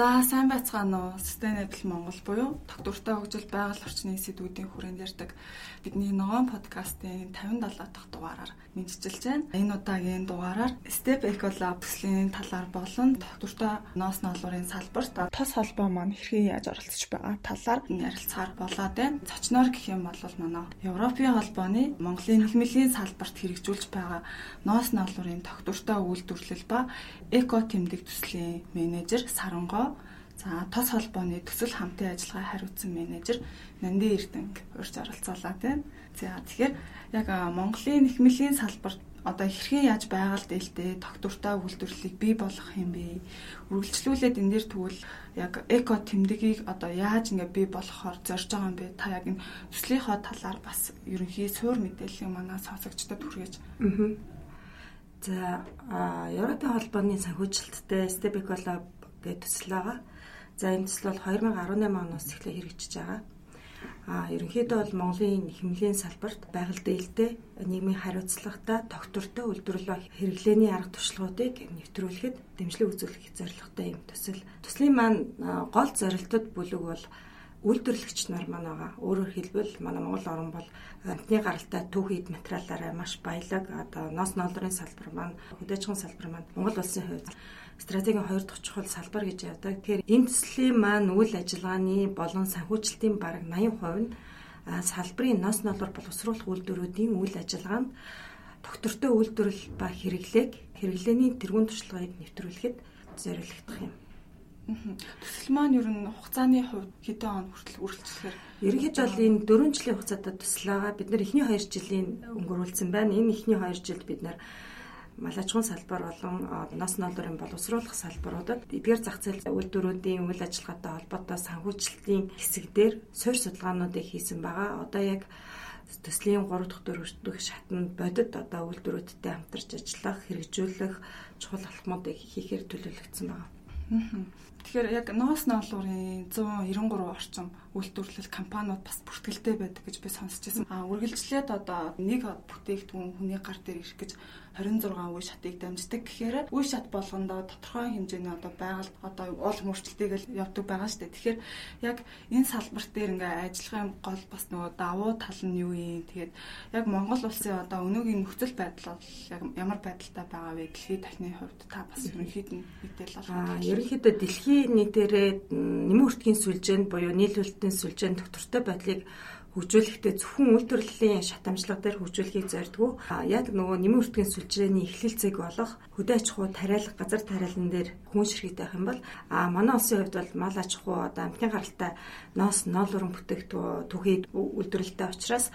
За сайн байцгаана уу? Sustainable Монгол буюу тогтвортой хөгжил байгаль орчны сэдвүүдийн хүрээнд ярьдаг бидний ногоон подкастын 57 дахь дугаараар мэдчилж байна. Энэ удаагийн дугаараар Step Ecolab төслийн талаар болон тогтвортой ноос ноолуурын салбарт тос холбоо маань хэрхэн яаж оролцож байгаа талаар ярилцахаар болоод байна. Цочноор гэх юм бол манай Европын холбооны Монголын нийгмийн салбарт хэрэгжүүлж байгаа ноос ноолуурын тогтвортой үйлдвэрлэл ба эко тэмдэг төслийн менежер Сарангоо За тос холбооны төсөл хамтын ажиллагаа хариуцсан менежер Нанди Эрдэнг урьж оролцоолаа тийм. За тэгэхээр яг Монголын нэхмэлийн салбарт одоо хэрхэн яаж байгаль дэлтэй тогтвортой үйлдвэрлэлийг бий болгох юм бэ? Үргэлжлүүлээд энэ дэр тэгвэл яг эко тэмдгийг одоо яаж ингээ бий болгохоор зорж байгаа юм бэ? Та яг энэ төслийнхөө талаар бас ерөнхий суур мэдээллийг манай сонсогчдод хүргэж. Аа. За Европын холбооны санхүүжилттэй Step Ecolab гэдэг төсөл байгаа. За төсөл бол 2018 оноос эхлээ хэрэгжиж байгаа. А ерөнхийдөө бол Монголын хэмнэлийн салбарт байгаль дээлтэй нийгмийн хариуцлагатай тогтвортой үйлдвэрлэл хэрэглээний арга туршлагуудыг нэвтрүүлэхэд дэмжлэг үзүүлэх зорилготой юм төсөл. Төслийн маань гол зорилтууд бүлэг бол үйлдвэрлэгч нар маань байгаа. Өөрөөр хэлбэл манай Монгол орн бол амтны гаралтай түүхийд материалаараа маш баялаг. Одоо ноос ноолрын салбар маань, хөдөөжин салбар маань Монгол улсын хувьд стратегийн хоёр дахь чухал салбар гэж явдаг. Тэгэхээр энэ төслийн маань үйл ажиллагааны болон санхүүжилтийн бараг 80% нь салбарын ноос ноолор боловсруулах үйлдвэрүүдийн үйл ажиллагаанд доктортой үйлдвэрлэл ба хэрэглээг хэрэглээний тэргуун туршлагыг нэвтрүүлэхэд зориулагдах юм. Төсөл маань ер нь хугацааны хувьд хэдэн он хүртэл үргэлжлэхээр ерөнхийд бол энэ 4 жилийн хугацаатай төсөл байгаа. Бид нар эхний 2 жилийн өнгөрүүлсэн байна. Энэ эхний 2 жилд бид нар мал аж ахуйн салбар болон нас ноолрын боловсруулах салбаруудад эдгээр зах зээл үйлдвэрүүдийн үйл ажиллагаатай холбоотой санхүүжилтийн хэсэг дээр суурь судалгаануудыг хийсэн байгаа. Одоо яг төслийн 3 дахь дөрөвдөх шатнд бодит одоо үйлдвэрүүдтэй хамтарч ажиллах, хэрэгжүүлэх чухал алхмуудыг хийхээр төлөвлөгдсөн байна. Тэгэхээр яг ноос ноолуурын 193 орчим үйлдвэрлэл компаниуд бас бүртгэлтэй байдаг гэж би сонсч байсан. А үргэлжлээд одоо нэг бүтээгдэхүүн хүний гар дээр ирэх гэж 26 үе шатыг дамждаг гэхээр үе шат болгондоо тодорхой хэмжээний одоо байгальд одоо уул мөрчлөлтэйг явдаг байгаа шүү дээ. Тэгэхээр яг энэ салбарт дээр ингээ ажиллахын гол бас нөгөө давуу тал нь юу юм? Тэгээд яг Монгол улсын одоо өнөөгийн нөхцөл байдал бол яг ямар байдалтай байгаа вэ? Дэлхийн тахны хувьд та бас ерөнхийд нь мэдээл бол аа ерөнхийдөө дэлхийн нийтээрээ нэмэн хүртгийн сүлжээнд буюу нийлүүлэлтийн сүлжээнд доктортой байдлыг хөгжүүлэхдээ зөвхөн үйлдвэрлэлийн шатамжлага дээр хөгжүүлэхийг зордгоо. Яг нөгөө нэмэн үртгэн сүлжээний эхлэлцэг болох хөдөө аж ахуй тариалга газар тариалан дээр хүн ширхэгтэй байх юм бол а манай улсын хувьд бол мал аж ахуй одоо амтны гаралтай ноос ноолуран бүтээгдэхүүн түүхий үйлдвэрлэлтэй учраас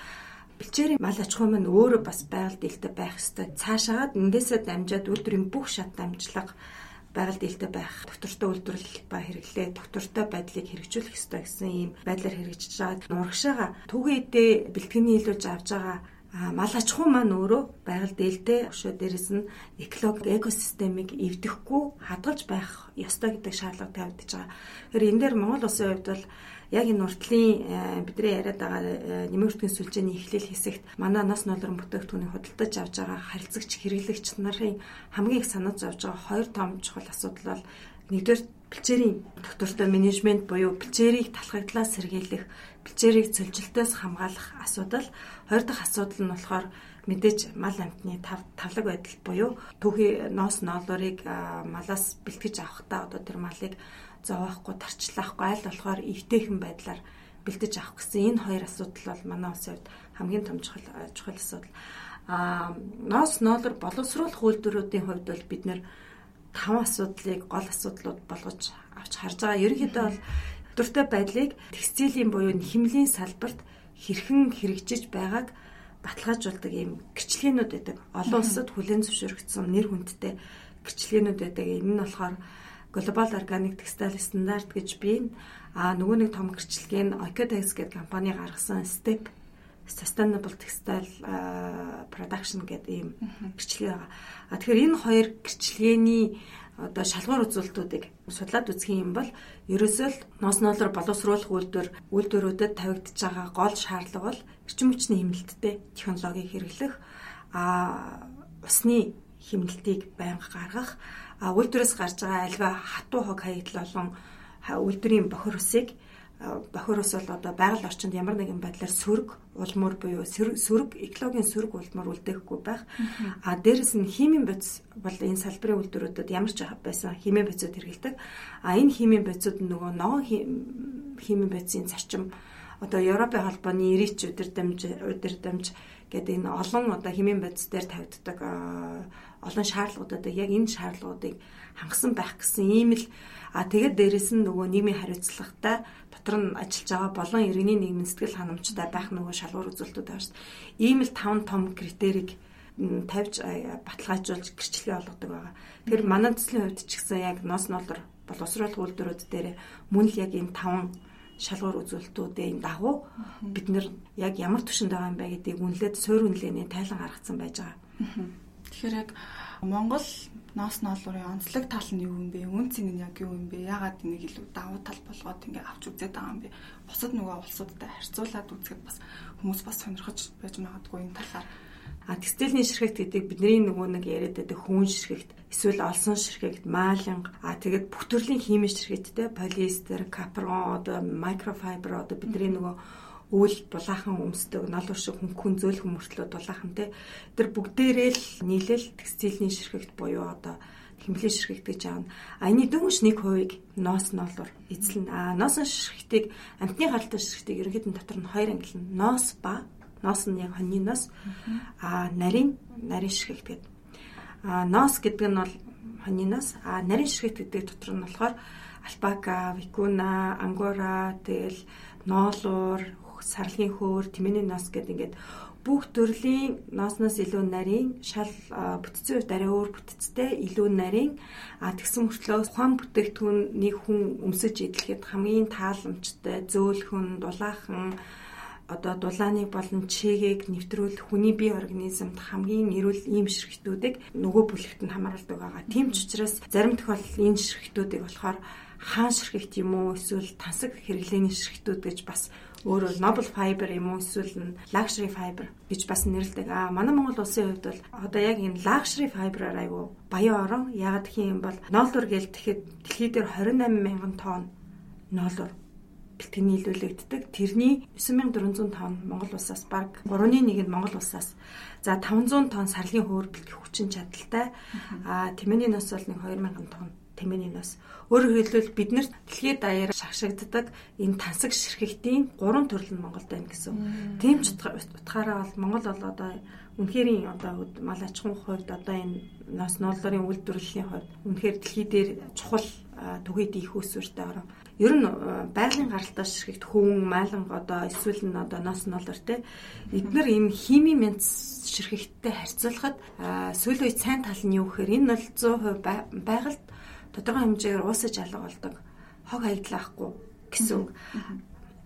бэлчээрийн мал аж ахуй маань өөрөө бас байгаль дэлтэй байх ёстой. Цаашаагаад эндээсээ дамжаад үйлдвэрийн бүх шат дамжлага байгаль дэлтэй байх, доктортой үйлдвэрлэл ба хэрэглээ, доктортой байдлыг хэрэгжүүлэх ёстой гэсэн ийм байдлаар хэрэгжиж байгаа. Нурагшаага түүхийдээ бэлтгэний нийлүүлж авж байгаа мал аж ахуй маань өөрөө байгаль дээлтэй өшөө дээрэс нь экологи экосистемийг эвдэхгүй хадгалж байх ёстой гэдэг шаардлага тавьдаж байгаа. Тэгэхээр энэ дээр Монгол улсын хувьд бол яг энэ уртлын э, бидний яриад байгаа э, нэмэгдсэн сүлжээний эхлэл хэсэгт манай нас ноолрон бүтээгдэхүүнийг худалдаж авч байгаа харилцагч хэрэглэгч нарын хамгийн их санаад зовж байгаа хоёр том чухал асуудал бол нэгдүгээр бэлчээрийн доктортой менежмент буюу бэлчээрийг талхагдлаас сэргийлэх, бэлчээрийг цөлжилтөөс хамгаалах асуудал. Хоёр дахь асуудал нь болохоор мэдээж мал амтны тав тавлаг байдал буюу түүхий ноос ноолорыг малаас бэлтгэж авахдаа одоо тэр малыг зовоохгүй тарчлаахгүй аль болохоор эвтэйхэн байдлаар бэлдэж авах гэсэн энэ хоёр асуудал бол манай улсын хувьд хамгийн том чухал чухал асуудал. Аа ноос ноолор боловсруулах үйлдвэрүүдийн хувьд бол бид нэр таван асуудлыг гол асуудлууд болгож авч харж байгаа. Ерөнхийдөө бол дуртай байдлыг текстилийн буюу химлийн салбарт хэрхэн хэрэгжиж байгааг баталгаажуулдаг ийм гэрчлэгнүүд байдаг. Олон улсад хүлээн зөвшөөрөгдсөн нэр хүндтэй гэрчлэгнүүд байдаг. Энэ нь болохоор Global Organic Textile Standard гэж бий. А нөгөө нэг том гэрчлэгээ нь Oikotex гэдэг компани гаргасан Step Sustainable Textile Production гэдэг ийм гэрчлэгээ байгаа. А тэгэхээр энэ хоёр гэрчлэгээний одоо шалгуур үзүүлэлтүүдийг судлаад үзэх юм бол ерөөсөө л ноос ноолор боловсруулах үйлдвэр үйлдвэрүүдэд тавигдж байгаа гол шаардлага бол эрчим хүчний хэмнэлттэй технологиг хэрэглэх а усны химнэлтийг байнга гаргах, үйлдвэрээс гарч байгаа альва хатуу хог хаягдл болон үйлдвэрийн бохир усыг бохир ус бол одоо байгаль орчинд ямар нэгэн байдлаар сөрөг улмуур буюу сөрөг экологийн сөрөг улмуур үлдээхгүй байх. А дээрэс нь химийн бодис бол энэ салбарын үйлдвэрүүдэд ямар ч байсан химийн бодисод хэрэгэлдэг. А энэ химийн бодисод нөгөө ногоон химийн бодисын зарчим одоо Европын холбооны 90 ч удирдамж удирдамж гэдэг энэ олон одоо химийн бодис дээр тавьддаг олон шаардлагуудад яг энэ шаардлагуудыг хангасан байх гэсэн ийм л а тэгээд дээрэс нь нөгөө нийгмийн хариуцлагатай дотор нь ажиллаж байгаа болон иргэний нийгмийн сэтгэл ханамжтай байх нөгөө шалгуур үзүүлэлтүүд байгаа шүү дээ. Ийм л таван том критерийг тавьж баталгаажуулж гэрчлэгээ олгодог байгаа. Тэр манай төслийн хувьд ч гэсэн яг ноос нолдор боловсруулах үйлдвэрүүд дээр мөн л яг энэ таван шалгуур үзүүлэлтүүдийн дагуу бид нэр яг ямар түвшинд байгаа юм бэ гэдгийг үнэлээд суурь үнэлгээний тайлан гаргацсан байж байгаа. Тэгэхээр яг Монгол ноос ноолуурын онцлог тал нь юу юм бэ? Үн цэн нь яг юу юм бэ? Ягаад энийг илүү давуу тал болгоод ингээ авч үзээд байгаа юм бэ? Бусад нөгөө улсуудтай харьцуулаад үзэхэд бас хүмүүс бас сонирхож байж магадгүй энэ талаар А текстилийн ширхэгт гэдэг бидний нөгөө нэг яриад байдаг хүн ширхэгт эсвэл олсон ширхэгт маалинг а тэгээд бүх төрлийн химийн ширхэгттэй полиэстер, капрон одоо микрофайбер одоо бидний нөгөө үйл дулаахан өмсдөг нол уршиг хөнгөн зөөлхөн мөртлөө дулаахан те тэр бүгдээрээ л нийлэл текстилийн ширхэгт буюу одоо хэмлээ ширхэгт гэж аавна. А энэ дөнгөж нэг хувийг ноос ноолор эзлэн. А ноос ширхэгтийг амтны харалтай ширхэгтийг ерөнхийдөө дотор нь хоёр ангилна. Ноос ба ноос нь яг хоньны ноос. А нарийн нарийн ширхэгт гэдэг. А ноос гэдэг нь бол хоньны ноос. А нарийн ширхэгт гэдэг дотор нь болохоор альпака, викуна, ангора, тэгэл ноолуур, сарлгийн хөөр, тэмээний ноос гэдэг ингээд бүх төрлийн ноосноос илүү нарийн шал бүтцийн үед арай өөр бүтцтэй илүү нарийн а тэгсэн мөртлөө ухаан бүтээгдэхүүнийг хүн өмсөж идэхэд хамгийн тааламжтай зөөлхөн дулаахан одоо дулааны болон чигийг нэвтрүүлэх хүний бие организмд хамгийн эрүүл ийм ширхтүүдийг нөгөө бүлэгт нь хамааруулдаг байгаа. Тийм ч учраас зарим тохиолдолд энэ ширхтүүдийг болохоор хаан ширхэгт юм уу эсвэл тансаг хэрэглээний ширхтүүд гэж бас өөрөөр noble fiber юм уу эсвэл luxury fiber гэж бас нэрлэдэг. Аа манай Монгол улсын хувьд бол одоо яг энэ luxury fiber-аар айгу баян орон. Яг гэх юм бол ноолдор гээл тэгэхэд дэлхий дээр 28 мянган тонн ноолдор бэлтгэн нийлүүлэгддэг. Тэрний 9400 тонн Монгол улсаас баг 3.1 нь Монгол улсаас за 500 тонн сарлын хөөр бэлтгэх хүчин чадалтай. Аа тэмээний нас бол нэг 2000 тонн тэмээний нас. Өөрөөр хэлбэл бид нарт дэлхийд даяар шагшигддаг энэ тансаг ширхэгтийн гурван төрөл нь Монголд байна гэсэн. Тийм ч утгаараа бол Монгол бол одоо үнэхэрийн одоо мал аж ахуйн хувьд одоо энэ нас нооллорын үйлдвэрлэлийн хувьд үнэхээр дэлхий дээр чухал түгэд их усвэртэй орон. Ер нь байгалийн гаралтай ширхэгт хөвөн, мааланг одоо эсвэл нь одоо ноос ноолор те эдгээр энэ хими мянц ширхэгттэй харьцуулахад сүүлийн үед сайн тал нь юу гэхээр энэ бол 100% байгальд тодорхой хэмжээгээр уусаж алга болдог хог хаягдлахгүй гэсэн үг.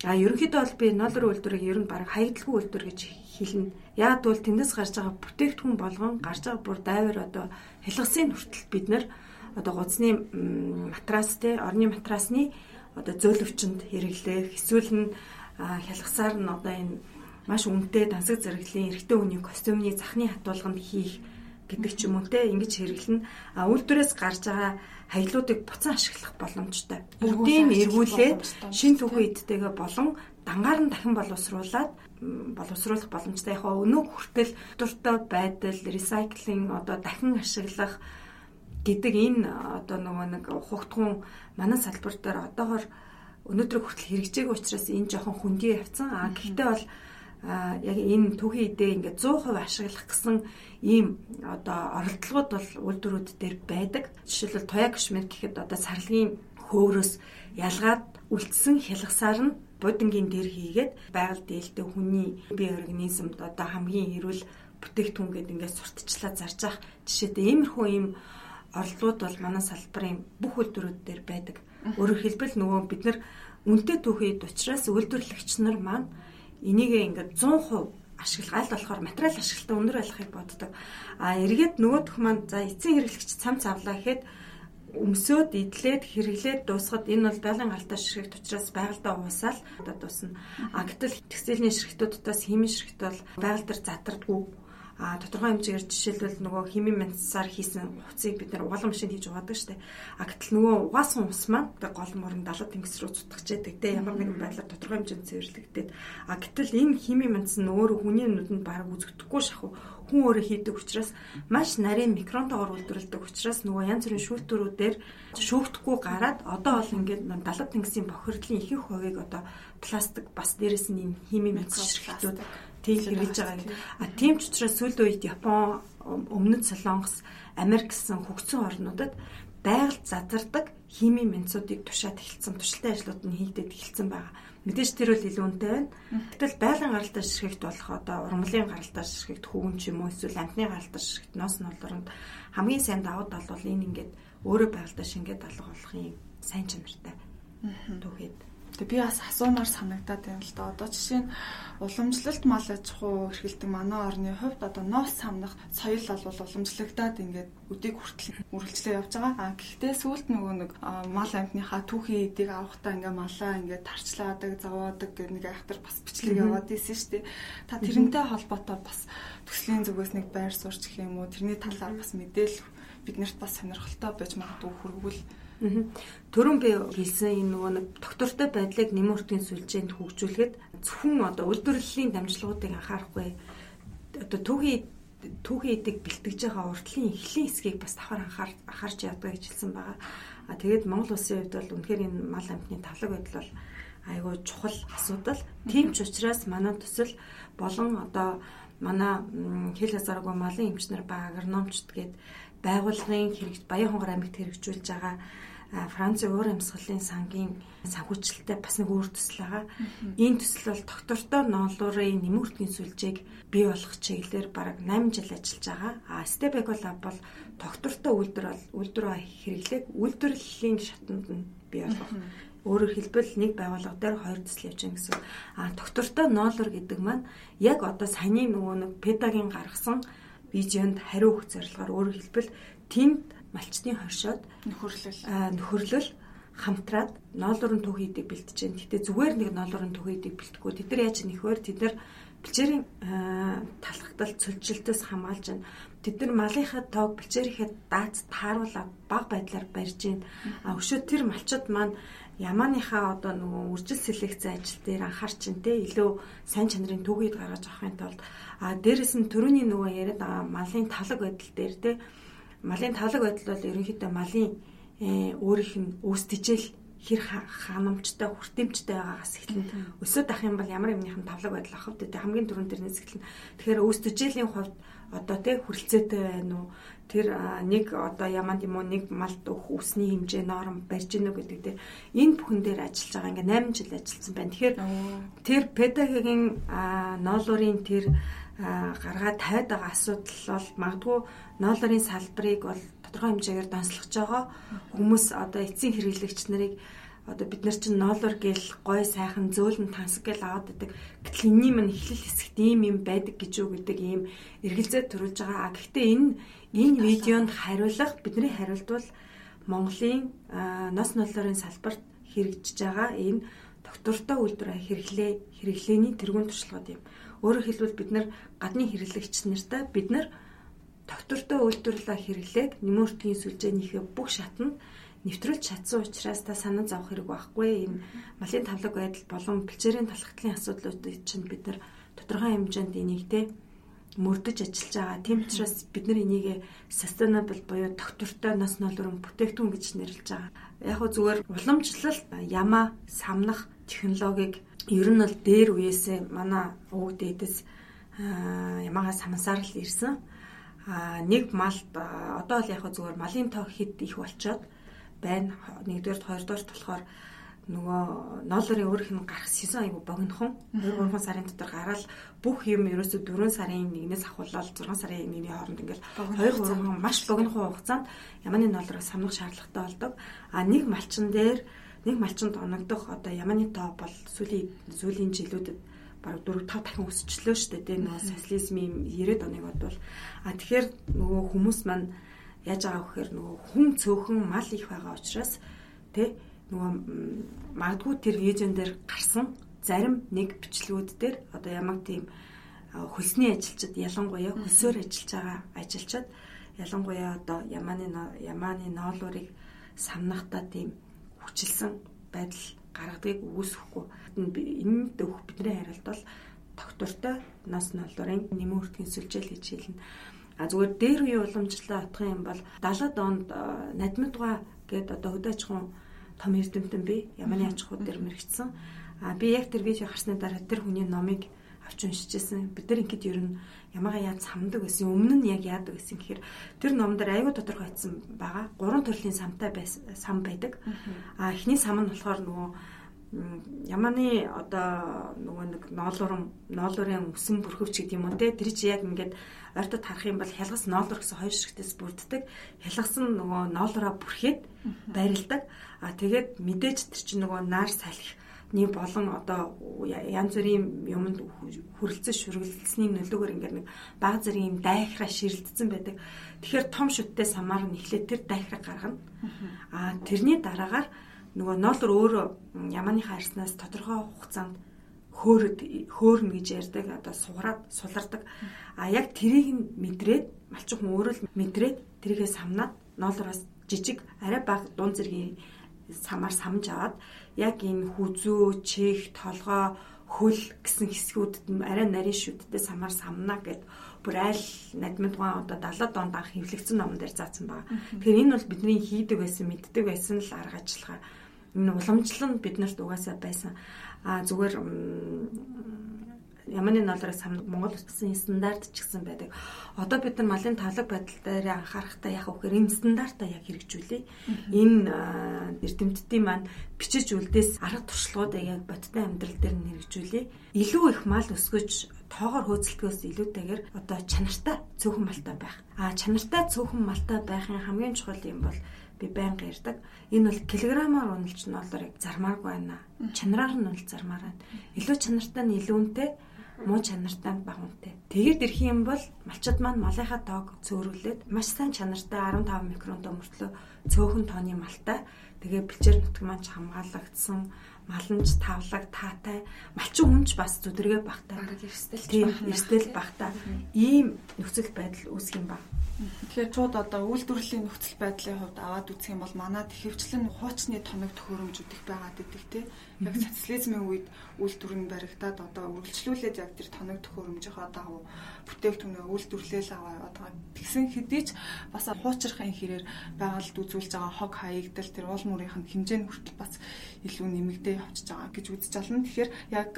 А ерөнхийдөө бол би ноолор үйлдвэрийг ер нь баг хаягдлагүй үйлдвэр гэж хэлнэ. Яг бол тэндээс гарч байгаа бүтээгдэхүүн болгон гарч байгаа бүр дайвар одоо хялгасын хүртэл бид нар одоо гудсны матрас те орны матрасны одоо зөөлөвчөнд хэрэглэх эсвэл нь хялгасаар нь одоо энэ маш үнэтэй дансаг зэрэглэлийн эрэгтэй хүний костюмны захны хатуулганд хийх гэдэг ч юм уу те ингэж хэрэглэнэ. А үйлдвэрээс гарч байгаа хаялуудыг буцаан ашиглах боломжтой. Бүгдийг эргүүлээд шин түүхэн идтэйгээ болон дангаар нь дахин боловсруулад боловсруулах боломжтой. Яг өнөө хүртэл дуртай байдал, recycling одоо дахин ашиглах гэдэг энэ одоо нөгөө нэг хугтгун манай салбар дээр одоогор өнөөдөр хүртэл хэрэгжээгүй учраас энэ жоохон хүндий явцсан. А гэхдээ бол яг энэ түүхийн идээ ингээд 100% ашиглах гэсэн ийм одоо оролдлогод бол үйлдвэрүүд дээр байдаг. Жишээлбэл Тоя Кашмир гэхэд одоо сарлагын хөөрөөс ялгаад үлдсэн хялгасаар нь будингийн дээр хийгээд байгаль дээлтэй хүний бие организмд одоо хамгийн эрүүл бүтээгдэхүүн гэдэг ингээд сурталчлаад зарж ах жишээтэй иймэрхүү ийм орлогууд бол манай салбарын бүх үйлдвэрүүд дээр байдаг. Өөрөөр хэлбэл нөгөө бид нар үнэтэй түүхийд учраас үйлдвэрлэгч нар маань энийг ингээд 100% ашиглах аль болохоор материал ашиглалтаа өндөр байлгахыг боддог. А эргээд нөгөөх маань за эцсийн хэрэглэгч цамц авлаа гэхэд өмсөөд идлээд хэрэглээд дуусахад энэ бол байлан галтай ширхэгт учраас байгальдаа уусаал одоо дуусна. А гэтэл текстилийн ширхтүүдээс химийн ширхт бол байгаль дээр затардгүй. А тодорхой хэмжээгээр жишээлбэл нөгөө химийн мянцаар хийсэн хувцсыг бид нар угаалгын машинд хийж угаадаг штэ. А гэтэл нөгөө угаасан ус маань гол морон далаа тэнгис рүү цутгачээдэг те. Ямар нэгэн байдлаар тодорхой хэмжээнд цэвэрлэгдээд. А гэтэл энэ химийн мянц нь өөрөө хүний нүдэнд баг үзэгдэхгүй шахав хүн өөрөө хийдэг учраас маш нарийн микронтойгоор үйлдвэрлэдэг учраас нөгөө янз бүрийн шүүлтүүрүүдээр шүүгдэхгүй гараад одоо бол ингээд далаа тэнгисийн бохирдлын ихэнх хувийг одоо пластик бас дээрэс нь химийн мянц ширхтүүд тийм хэрэгж байгаа. А тийм ч учраас сүүлийн үед Япон, Өмнөд Солонгос, Америк гэсэн хөгжсөн орнуудад байгальд зазардаг химийн мянцуудыг тушаад эхэлсэн, туршилтын ажлууд нь хийгдээд эхэлсэн байгаа. Мэдээж тэр бол илүү үнэтэй байна. Гэтэл байлын гаралтай ширхэгт болох одоо урмлын гаралтай ширхэгт хүүгэн ч юм уу эсвэл амтны гаралтай ширхэгт ноос ноолоронд хамгийн сайн давуу тал бол энэ ингээд өөрөө байгальтай шингээд алга болохын сайн чанартай. Түүхэд Тэгээ би бас асуумаар санагдаад байна л да. Одоо жишээ нь уламжлалт мал аж ахуй эрхэлдэг манай орны хувьд одоо ноос самнах соёл бол уламжлагдаад ингээд өдийг хүртэл үргэлжлээ явж байгаа. А гэхдээ сүүлд нөгөө нэг мал амтныхаа түүхийн эдийг авахтаа ингээ малаа ингээ тарчлаадаг, заваадаг гэх нэг ахтар бас бичлэг яваад исэн шүү дээ. Та тэрнтэй холбоотой бас төслийн зүгээс нэг байр суурч гэх юм уу тэрний талаар бас мэдээлэл биднэрт бас сонирхолтой байж магадгүй хүргвэл Төрөн би хэлсэн энэ нөгөө нэг доктортой байдлыг нэмүртгийн сүлжээнд хөгжүүлэхэд зөвхөн одоо үйлдвэрлэлийн дамжлагуудыг анхаарахгүй одоо түүхий түүхий эдэг бэлтгэж байгаа уртлын эхлэн хэсгийг бас давхар анхаар анхаарч яддаг гэж хэлсэн байгаа. А тэгээд Монгол улсын хувьд бол үнэхээр энэ мал амтны тавлаг байдал бол айгүй чухал асуудал. Тийм ч учраас манай төсөл болон одоо манай хэл хязгааргүй малын эмчнэр ба агрономчд гээд байгууллагын хэрэгж Баян хонгор аймагт хэрэгжүүлж байгаа Францын уур амьсгалын сангийн санхүүжилттэй бас нэг өөр төсөл байгаа. Энэ төсөл бол доктортой ноолуурын нэмүртгийн сүлжээг бий болгох чиглэлээр бараг 8 жил ажиллаж байгаа. А Stebego Lab бол доктортой үйлдвэр бол үйлдвэр хэрэглээд үйлдвэрлэлийн шатанд нь бий болгох. Өөрөөр хэлбэл нэг байгууллага дээр хоёр төсөл явж байгаа гэсэн. А доктортой ноолур гэдэг маань яг одоо саяны нөгөө нэг педагийн гаргасан вижнд хариу өгөх зорилгоор өөрөөр хэлбэл тэнд малчтын хойшоод нөхөрлөл нөхөрлөл хамтраад ноолуурын төв хийдэг бэлтэж байна. Гэтэ зүгээр нэг ноолуурын төв хийдэг бэлтгэхгүй. Тэд нар яаж нэхвэр тэд нар бэлчээрийн талхагдал цөлжилтөөс хамгаалж байна. Тэд нар малынхаа тоог бэлчээрийнхээ дац тааруулаад баг байдлаар барьж байна. А өшөө тэр малчид маань ямааныхаа одоо нөгөө үржил селекц ажил дээр анхаарч ин тэ илүү сайн чанарын төгөөд гаргаж авахын тулд а дээрэс нь төрөний нөгөө яриад байгаа малын талаг байдал дээр тэ малын тавлаг байдал бол ерөнхийдөө малын э, өөрийнх нь үүсдэжэл хэр ханамжтай хүртээмжтэй байгаагаас эхэлнэ. Өсөд ах юм бол ямар юмныхан тавлаг байдал авах вэ? Хамгийн түрүүн дэрнээс эхэлнэ. Тэгэхээр үүсдэжэлийн хувьд одоо тэг хүрэлцээтэй байна уу? Тэр нэг одоо яманд юм уу нэг малд өөх үсний хэмжээ норм барьж гинэ гэдэг дээр энэ бүхэн дээр ажиллаж байгаа ингээ 8 жил ажилласан байна. Тэгэхээр тэр педагогийн ноолуурын тэр гаргаад тавиад байгаа асуудал бол магадгүй ноолорын салбарыг бол тодорхой хэмжээгээр донслогч байгаа хүмүүс одоо эцсийн хэрэглэгч нарыг одоо бид нар чинь ноолор гэл гой сайхан зөөлөн тансаг гэл аваад байдаг. Гэтэл энэний мань эхлэл хэсэгт ийм юм байдаг гэж юу гэдэг ийм эргэлзээ төрүүлж байгаа. Гэхдээ энэ энэ видеонд хариулах бидний хариулт бол Монголын нос ноолорын салбарт хэрэгжиж байгаа энэ доктортой үйлдвэр хэрэглээ хэрэглээний тэргуун туршлагууд юм. Өөрөөр хэлбэл бид нар гадны хэрэглэгч нартай бид нар доктортой үйлдвэрлэлээ хэрэглээд нэмөртгийн сүлжээнийхээ бүх шатнд нэвтрүүлж чадсан учраас та санаа зовох хэрэг байхгүй. Энэ малын тавлаг байдал болон бэлчээрийн талхтлын асуудлуудыг чинь бид нар тодорхой хэмжээнд энийг те мөрдөж ажиллаж байгаа. Тийм учраас бид нар энийг sustainable буюу доктортой нас ноолорон бүтээгдэхүүн гэж нэрлэж байгаа. Яг нь зүгээр уламжлалт, ямаа, самнах технологиг ер нь бол дээр үеэсээ манай өвөг дээдэс ямаага самсаар л ирсэн. А нэг мал одоо л яг зүгээр малын тоо хэд их болчоод байна. Нэгдүгээр хоёрдугаар болохоор нөгөө ноолорын өөрийнх нь гарах сезон айгу богинохон 2 3 сарын дотор гараад бүх юм ерөөсө 4 сарын 1-ээс ахуулаад 6 сарын 1-ний хооронд ингээл 2 3 маш богинохон хугацаанд яманы ноолороо самнах шаардлагатай болдог. А нэг малчин дээр нэг малчинд оногдох одоо яманы тоо бол сүүлийн сүүлийн жилүүдэд бараг 4 5 дахин өсчлөө шүү дээ. Тэгээ нөгөө социализмын 90-ад оныг бодвол а тэгэхээр нөгөө хүмүүс маань яаж байгаа вэхээр нөгөө хүн цөөхөн мал их байгаа учраас тэ нөгөө магадгүй тэр видеон дээр гарсан зарим нэг бичлэгүүд дээр одоо ямар тийм хөлсний ажилчид ялангуяа хөлсөөр ажиллаж байгаа ажилчид ялангуяа одоо ямааны ямааны ноолуурыг самнахтаа тийм хүчилсэн байдал гаргадгийг үүсэхгүй. Энэ дөх бидний хариулт бол тогтвортой нас ноолуурын нэмэн хүртгийн сүлжээл хийж хэлнэ. А зүгээр дээр үе уламжлалаа отох юм бол 70-ад онд надмидгаа гээд одоо хөдөөчхөн том эрдэмтэн би Яманы аж ахуй дээр мэрэгчсэн. А би яг тэр видео харсны дараа тэр хүний номыг авч уншижсэн. Бид нар ингэдэг ер нь ямаага яаж самдаг гэсэн өмнө нь яг яадаг гэсэн гэхээр тэр ном дээр аюу тодорхойлсон байгаа. Гурван төрлийн самтай сам байдаг. А эхний сам нь болохоор нөгөө яманы одоо нөгөө нэг ноолуурын ноолуурын өсөн бүрхөвч гэдэг юм уу те тэр чи яг ингээд ойртод харах юм бол хялгас ноолур гэсэн хоёр шигтээс бүрддэг хялгас нь нөгөө ноолураа бүрхээд байрладаг А тэгээд мэдээж тэр чинь нөгөө наар салхины болон одоо янз бүрийн юмд хүрэлцэн шүргэлцсэний нөлөөгөөр ингээд нэг баг зэрэг юм дайхраа ширэлдсэн байдаг. Тэгэхээр том шүттэй самаар нь эхлээд тэр дайхраа гаргана. А тэрний дараагаар нөгөө ноолор өөрөө ямааныхаа арснаас тодорхой хугацаанд хөөрөд хөөрнө гэж ярьдаг одоо сугараад сулардаг. А яг тэрийг нь мэдрээд малчин хүн өөрөө л мэдрээд тэрийгээ самнаад ноолороос жижиг арай бага дуун зэргийн самаар самж аваад яг энэ хүзүү, чих, толгой, хөл гэсэн хэсгүүдэд арай нарийн шүдтэй самаар самна гэд бүр айл надмид гоо одоо 70 донд анх хэвлэгдсэн номон дээр заасан байгаа. Тэгэхээр энэ бол бидний хийдэг байсан, мэддэг байсан л арга ажиллагаа. Энэ уламжлал нь биднэрт угаасаа байсан. А зүгээр Яманы самнаг Монгол утсан стандарт ч гэсэн байдаг. Одоо бид нар малын тавлаг байдал дээр анхаарахтаа яг үхээр энэ стандартаа яг хэрэгжүүлээ. Энэ эрдэмтдийн маань бичиж үлдээс арга туршлагуудыг яг бодтой амьдрал дээр нь хэрэгжүүлээ. Илүү их мал өсгөж тоогоор хөөцөлтгөөс илүүтэйгээр одоо чанартай цөөхөн малтай байх. А чанартай цөөхөн малтай байхын хамгийн чухал юм бол би байнга ярьдаг. Энэ бол килограммаар үнэлж нь долларыг зармааргүй байна. Чанараар нь үнэл зармаар байна. Илүү чанартай нь илүү үнэтэй муу чанартай бага үнэтэй. Тэгээд ирэх юм бол малчид маань малынхаа тоог цөөрүүлээд маш сайн чанартай 15 микронтой мөртлөө цөөхөн тооны малтай. Тэгээ бэлчээр нутг маань хамгаалагдсан маланч тавлаг таатай малчин хүнч бас зүдэргээ багтаа. Эрсдэл багтаа. Ийм нөхцөл байдал үүсэх юм байна. Тэгэхээр чууд одоо үйлдвэрлэлийн нөхцөл байдлын хувьд аваад үзэх юм бол манад ихэвчлэн хуучны тоног төхөөрөмжүүд их байгаад идэг те. Яг социализмын үед үйлдвэр нь баригдаад одоо үргэлжлүүлээд яг тэр тоног төхөөрөмжийнхөө дагуу бүтээгдэхүүнээ үйлдвэрлээл аваад байгаа. Тэгсэн хэдий ч бас хуучрахын хэрээр байгальд үзүүлж байгаа хог хаягдал тэр уул мөрийнх нь хэмжээ нь хүртэл бас илүү нэмэгдээ явчихж байгаа гэж үзэж байна. Тэгэхээр яг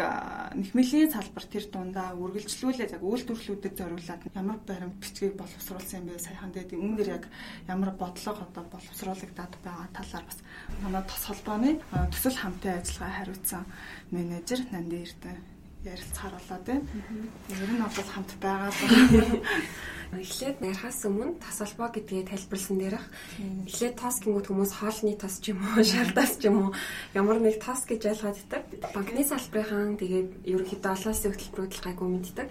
нэхмэлийн салбар тэр дундаа үргэлжлүүлээд яг үйлдвэрлэлүүдэд зориулаад ямар баримт бичгийг боловсруулсан юм бэ сайхан дээр өмнөдөр яг ямар бодлого одоо боловсруулагдаад байгаа талаар бас манай тос холбооны төсөл хамтын ажиллагаа хариуцсан менежер Нанди Эрдэнэ ярилцахаар болоо тийм. Ер нь бол хамт байгаа. Эхлээд ярихаас өмнө тас холбоо гэдгийг тайлбарласан дээрх эхлээд тос гингүүд хүмүүс хоолны тос ч юм уу, шардаас ч юм уу ямар нэг тос гэж ойлгоод идэг. Банкны салбарын тэгээд ерөнхийдөө олон улсын хөтөлбөрүүд гайгүй мэддэг.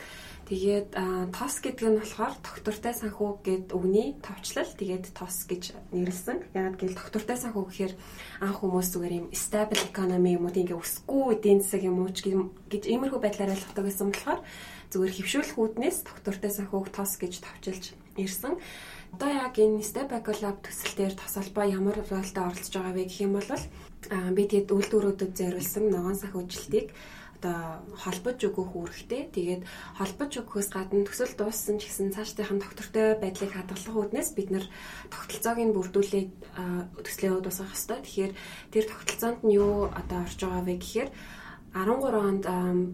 Тэгээд тос гэдэг нь болохоор доктортай санхүү гэд үгний товчлал. Тэгээд тос гэж нэрлсэн. Яагаад гэвэл доктортай санхүү гэхээр анх хүмүүс зүгээр юм stable economy юм уу тийм ингээ өсөхгүй эдийн засаг юм уу гэж иймэрхүү байдлаар ойлгохдаг гэсэн болохоор зүгээр хөвшүүлэх үүднээс доктортай санхүүг тос гэж товчилж ирсэн. Одоо яг энэ step back lab төсөл дээр тос албаа ямар ролтой оролцож байгаа вэ гэх юм бол би тэгэд үйлдвэрүүдэд зориулсан ногоон санхүүжилтийг одоо холбож өгөх үүрэгтэй. Тэгээд холбож өгөхөөс гадна төсөл дууссан ч гэсэн цаашдынхан доктортой байдлыг хадгалах үүднээс бид нэр тогтолцоог нь бүрдүүлээд төслийн хувьд дуусгах хэрэгтэй. Тэгэхээр тэр тогтолцоонд нь юу одоо орж байгаа вэ гэхээр 13 онд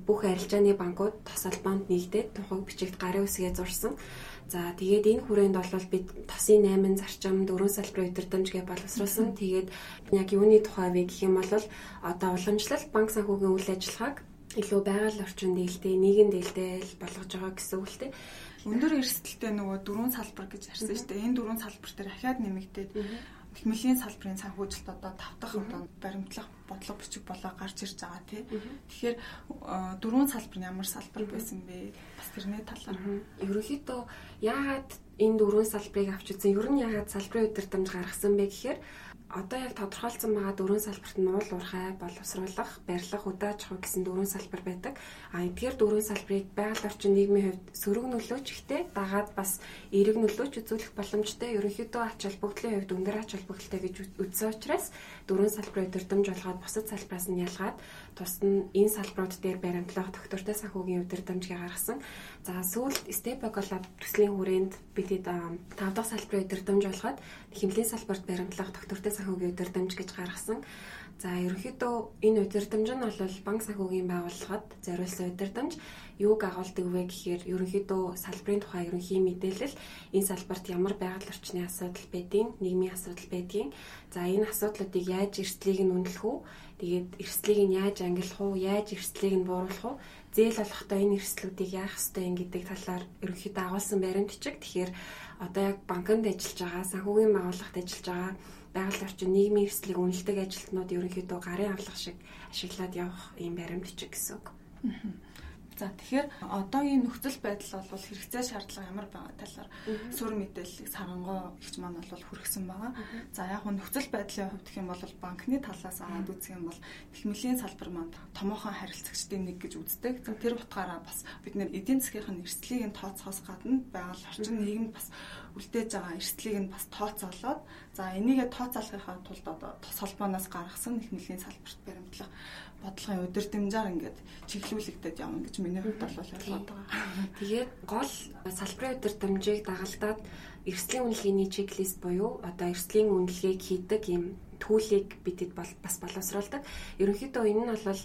бүх арилжааны банкуд тос албанд нэгдээд тухайг бичигт гарын үсгээ зурсан. За тэгээд энэ хүрээнд бол бид тосын 8 зарчим дөрвөн салбарын удирдамж гэж боловсруулсан. Тэгээд яг юуны тухай вэ гэх юм бол одоо уламжлал банк санхүүгийн үйл ажиллагааг илүү байгаль орчин дээлтэй, нийгэм дээлтэй болгож байгаа гэсэн үг л дээ. Өндөр эрсдэлтэй нөгөө дөрвөн салбар гэж ярьсан шүү дээ. Энэ дөрвөн салбар дээр ахаад нэмэгдээд Хэмэлийн салбарын санхүүжилт одоо тав дахь одоо баримтлах бодлого бичиг болоо гарч ирж байгаа тий. Тэгэхээр дөрвөн салбар нь ямар салбар байсан бэ? Бас тэрний талаар. Ерөнхийдөө яагаад энэ дөрвөн салбарыг авч үзсэн? Ер нь яагаад салбарын удирдамж гаргасан бэ гэхээр одоо яг тодорхойлсон байгаа дөрвөн салбарт нь уул уурхай, боловсруулах, барилга, удааж хуу гэсэн дөрвөн салбар байдаг. А эдгээр дөрвөн салбарыг байгаль орчин нийгмийн хувьд сөрөг нөлөөч ихтэй дагаад бас эерэг нөлөөч үзүүлэх боломжтой. Ерөнхийдөө ач холбогдлын хувьд өндөр ач холбогдолтой гэж үзсэн учраас дөрвөн салбарын удирдамж болгоод бусад салбараас нь ялгаад тус нь энэ салбарууд дээр баримтлах доктортой санхүүгийн удирдамжийг гаргасан. За сүүлд Lab төслийн хүрээнд бид хэд 5 дахь салбарын удирдамж болгоод хэмнэлийн салбарт баримтлах доктортой санхүүгийн удирдамж гэж гаргасан. За ерөнхийдөө энэ удирдамж нь бол банк санхүүгийн байгууллагад зориулсан удирдамж юуг агуулдаг вэ гэхээр ерөнхийдөө салбарын тухай ерөнхий мэдээлэл. Энэ салбарт ямар байгаль орчны асуудал байдгийг, нийгмийн асуудал байдгийг, за энэ асуудлуудыг яаж эрсдлийг нь үнэлэх үү? Тэгээд эрсдлийг нь яаж ангилах уу, яаж эрсдлийг нь бууруулах уу, зээл болохдоо энэ эрсдлүүдийг яах ёстой юм гэдэг талаар ерөнхийдөө агуулсан баримтчиг. Тэгэхээр одоо яг банкнд ажиллаж байгаа, санхүүгийн байгууллагт ажиллаж байгаа байгаль орчин нийгмийн эрсдлийг үнэлдэг ажилтнууд ерөнхийдөө гарын авлага шиг ашиглаад явах ийм баримтчиг гэсэн үг. За тэгэхээр одоогийн нөхцөл байдал бол хэрэгцээ шаардлага ямар байгаа талаар сур мэдээллийг сарангой ихч маань бол хүргэсэн байгаа. За яг нь нөхцөл байдлын хувьд гэх юм бол банкны талаас аваад үзэх юм бол техникийн салбар манд томоохон харилцагчдын нэг гэж үздэг. За тэр утгаараа бас бид нэр эдийн засгийн эрсдлийг нь тооцохоос гадна байгаль орчин нийгэмд бас үлдээж байгаа эрсдлийг нь бас тооцоолоод за энийгээ тооцоолохын тулд одоо тос холбооноос гаргасан техникийн салбарт баримтлах бодлогын удирдамжаар ингээд чиглүүлэгдээд явна гэж миний хувьд бол ойлгоод байгаа. Тэгээд гол салбарын удирдамжийг дагалдаад эрсдлийн үнэлгээний чеклист буюу одоо эрсдлийн үнэлгээг хийдэг ийм түүлийг бидэд бол бас боловсруулдаг. Ерөнхийдөө энэ нь бол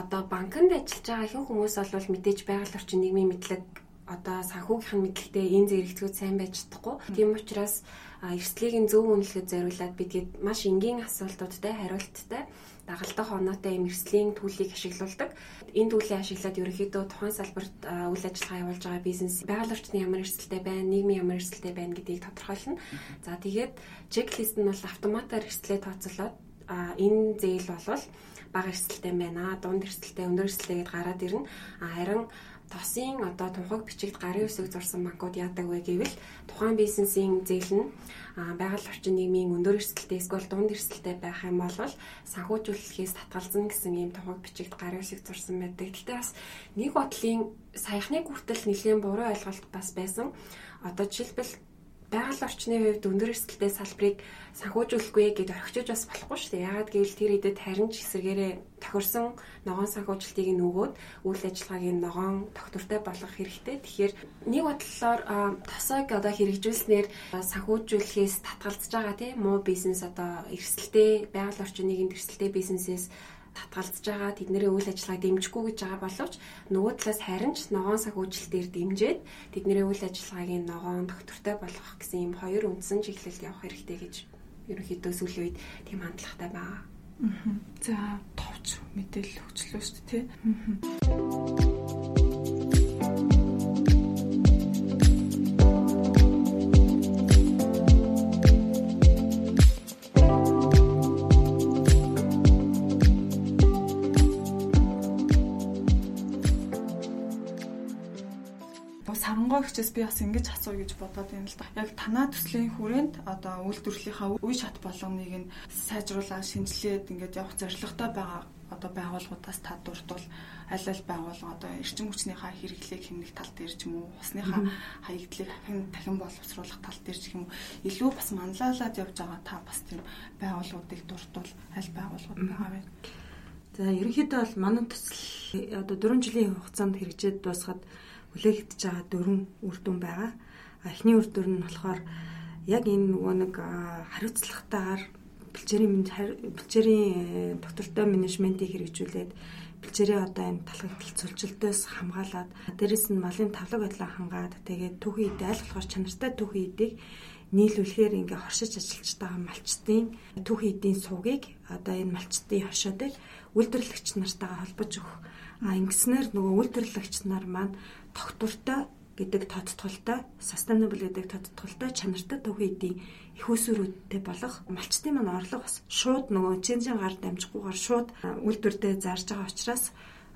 одоо банкнд ажиллаж байгаа ихэнх хүмүүс бол мэдээж байгаль орчин нийгмийн мэдлэг одоо санхүүгийнх нь мэдлэгтэй энэ зэрэгцүүд сайн байж чадахгүй. Тийм учраас эрсдлийг нь зөв үнэлэхэд зориулаад бидгээд маш энгийн асуултуудтай хариулттай дагалдах оноотой юм эрсдлийн төлийг ашиглуулдаг. Энэ төлийг ашиглаад ерөнхийдөө тухайн салбарт үйл ажиллагаа явуулж байгаа бизнес байгаль орчны ямар эрсдэлтэй байна, нийгмийн ямар эрсдэлтэй байна гэдгийг тодорхойлно. За тэгээд чеклист нь бол автоматар эрсдлээ тооцоолоод энэ зээл болвол бага эрсдэлтэй байна, дунд эрсдэлтэй, өндөр эрсдэлтэй гэдээ гараад ирнэ. Харин тосын одоо тунхаг бичигт гарын үсэг зурсан банкуд яадаг вэ гэвэл тухайн бизнесийн зээл нь байгаль орчин нийгмийн өндөр эрсдэлтэй эсвэл дунд эрсдэлтэй байх юм бол санхүүжүүлэхээс татгалзан гэсэн ийм тунхаг бичигт гарын үсэг зурсан байдаг. Гэхдээ бас нэг бодлын саяхныг хүртэл нэлийн буруу ойлголт бас байсан. Одоо жишээлбэл байгаль орчны хувьд өндөр эрсдэлтэй салбарыг санхүүжүүлэхгүй гэдээ орхичиж бас болохгүй шүү дээ. Яагаад гэвэл тэр идэд харин ч эсэргээрээ тохирсон ногоон санхүүжилтийг нь өгөөд үйл ажиллагааг нь ногоон тогтвортой болгох хэрэгтэй. Тэгэхээр нэг бодлоор тосойг одоо хэрэгжүүлснээр санхүүжүүлэхээс татгалзаж байгаа тийм муу бизнес одоо эрсдэлтэй байгаль орчин нийгэмд эрсдэлтэй бизнесээс татгалзаж байгаа тэдний үйл ажиллагааг дэмжихгүй гэж байгаа боловч нөгөө талаас харин ч ногоон санхүүжилтээр дэмжиж тэдний үйл ажиллагааг ногоон доктортой болгох гэсэн ийм хоёр үндсэн чиглэлд явах хэрэгтэй гэж ерөнхийдөө сүүлийн үед тийм хандлагатай байгаа. За товч мэдээлэл өгчлөө шүү дээ хчээс би бас ингэж асууя гэж бодоод байна л да. Яг танаа төслийн хүрээнд одоо үйлдвэрлэлийнхаа үе шат болгоныг нь сайжруулаад шинжилээд ингээд явах зорилготой байгаа одоо байгууллагуудаас та дурдвал аль аль байгууллага одоо эрчим хүчнийхаа хэрэглээг хэмнэх тал дээр ч юм уу усныхаа хаягдлыг дахин дахин боловсруулах тал дээр ч юм уу илүү бас манлайлаад явж байгаа та бас тийм байгууллагуудыг дурдвал аль байгууллагууд байгаа вэ? За ерөнхийдөө бол манай төсөл одоо 4 жилийн хугацаанд хэрэгжээд дуусгаад хүлээгдэж байгаа дөрвөн үр дүн байгаа. Эхний үр дүн нь болохоор яг энэ нөгөө нэг хариуцлагатайгаар бэлчээрийн бэлчээрийн доктортой менежментийг хэрэгжүүлээд бэлчээрийн одоо энэ талхагтал цөлчлөлтөөс хамгаалаад дээрэс нь малын тавлаг байдлаа хангаад тэгээд түүхий идэ аль болохоор чанартай түүхий идийг нийлүүлэхээр ингээ хоршиж ажиллаж байгаа малчтын түүхий эдийн суугийг одоо энэ малчтын хошоодыг үйлдвэрлэгч нартайгаа холбож өгөх. А ингэснээр нөгөө үйлдвэрлэгч нар маань тогтвортой гэдэг тодтголтой, sustainable гэдэг тодтголтой чанартай төвхөн эдийн их усүрүүдтэй болох малчтын маань орлого бас шууд нөгөө чинжин гар дамжихгүйгээр шууд үйлдвэрдээ зарж байгаа учраас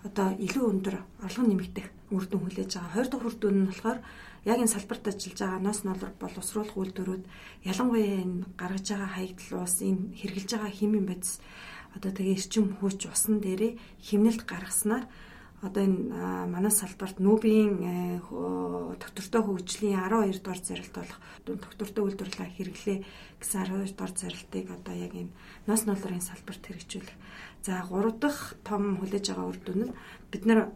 одоо илүү өндөр орлого нэмэгдэх үр дүн хүлээж байгаа. Хоёр дахь үр дүн нь болохоор яг энэ салбарт ажиллаж байгаа ноос ноолор боловсруулах үйлдвэрүүд ялангуяа энэ гаргаж байгаа хаягдл ус энэ хэрглэж байгаа химийн бодис одоо тэгээ эрчим хүч усан дээрээ химнэлт гаргаснаар одоо энэ манай салбарт нүүбийн э, доктортой хөгжлийн 12 дугаар зарилт болох доктортой үйлдвэрлэлээ хэрэглээ гэсэн 12 дугаар зарилтыг одоо яг энэ ноос ноолрын салбарт хэрэгжүүлэх. За 3 дахь том хүлээж байгаа үр дүн нь бид нар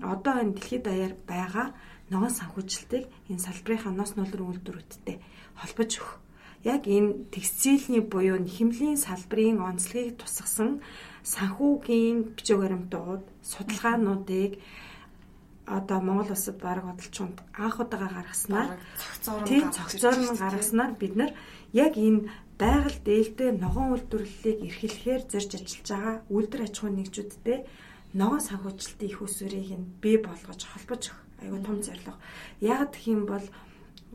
одоо энэ дэлхийд даяар байгаа ногоон санхүүжилтийг энэ салбарынхаа ноос ноолрын үйлдвэрүүдтэй холбож өгөх. Яг энэ текстилийн буюу хэмлийн салбарын онцлогийг тусгасан санхүүгийн бичиг баримтууд, судалгаануудыг одоо Монгол улсад баг бодлчонд анх удаага гаргаснаар тийм цогцоор нь гаргаснаар бид нар яг энэ байгаль дээлтэй ногоон үйлдвэрлэлийг эрхлэхээр зорж ажиллаж байгаа үйлдвэр аж ахуйн нэгжүүдтэй ногоон санхүүжилтийн их усүрийг нь бий болгож холбож айгүй том зорилго. Яг гэх юм бол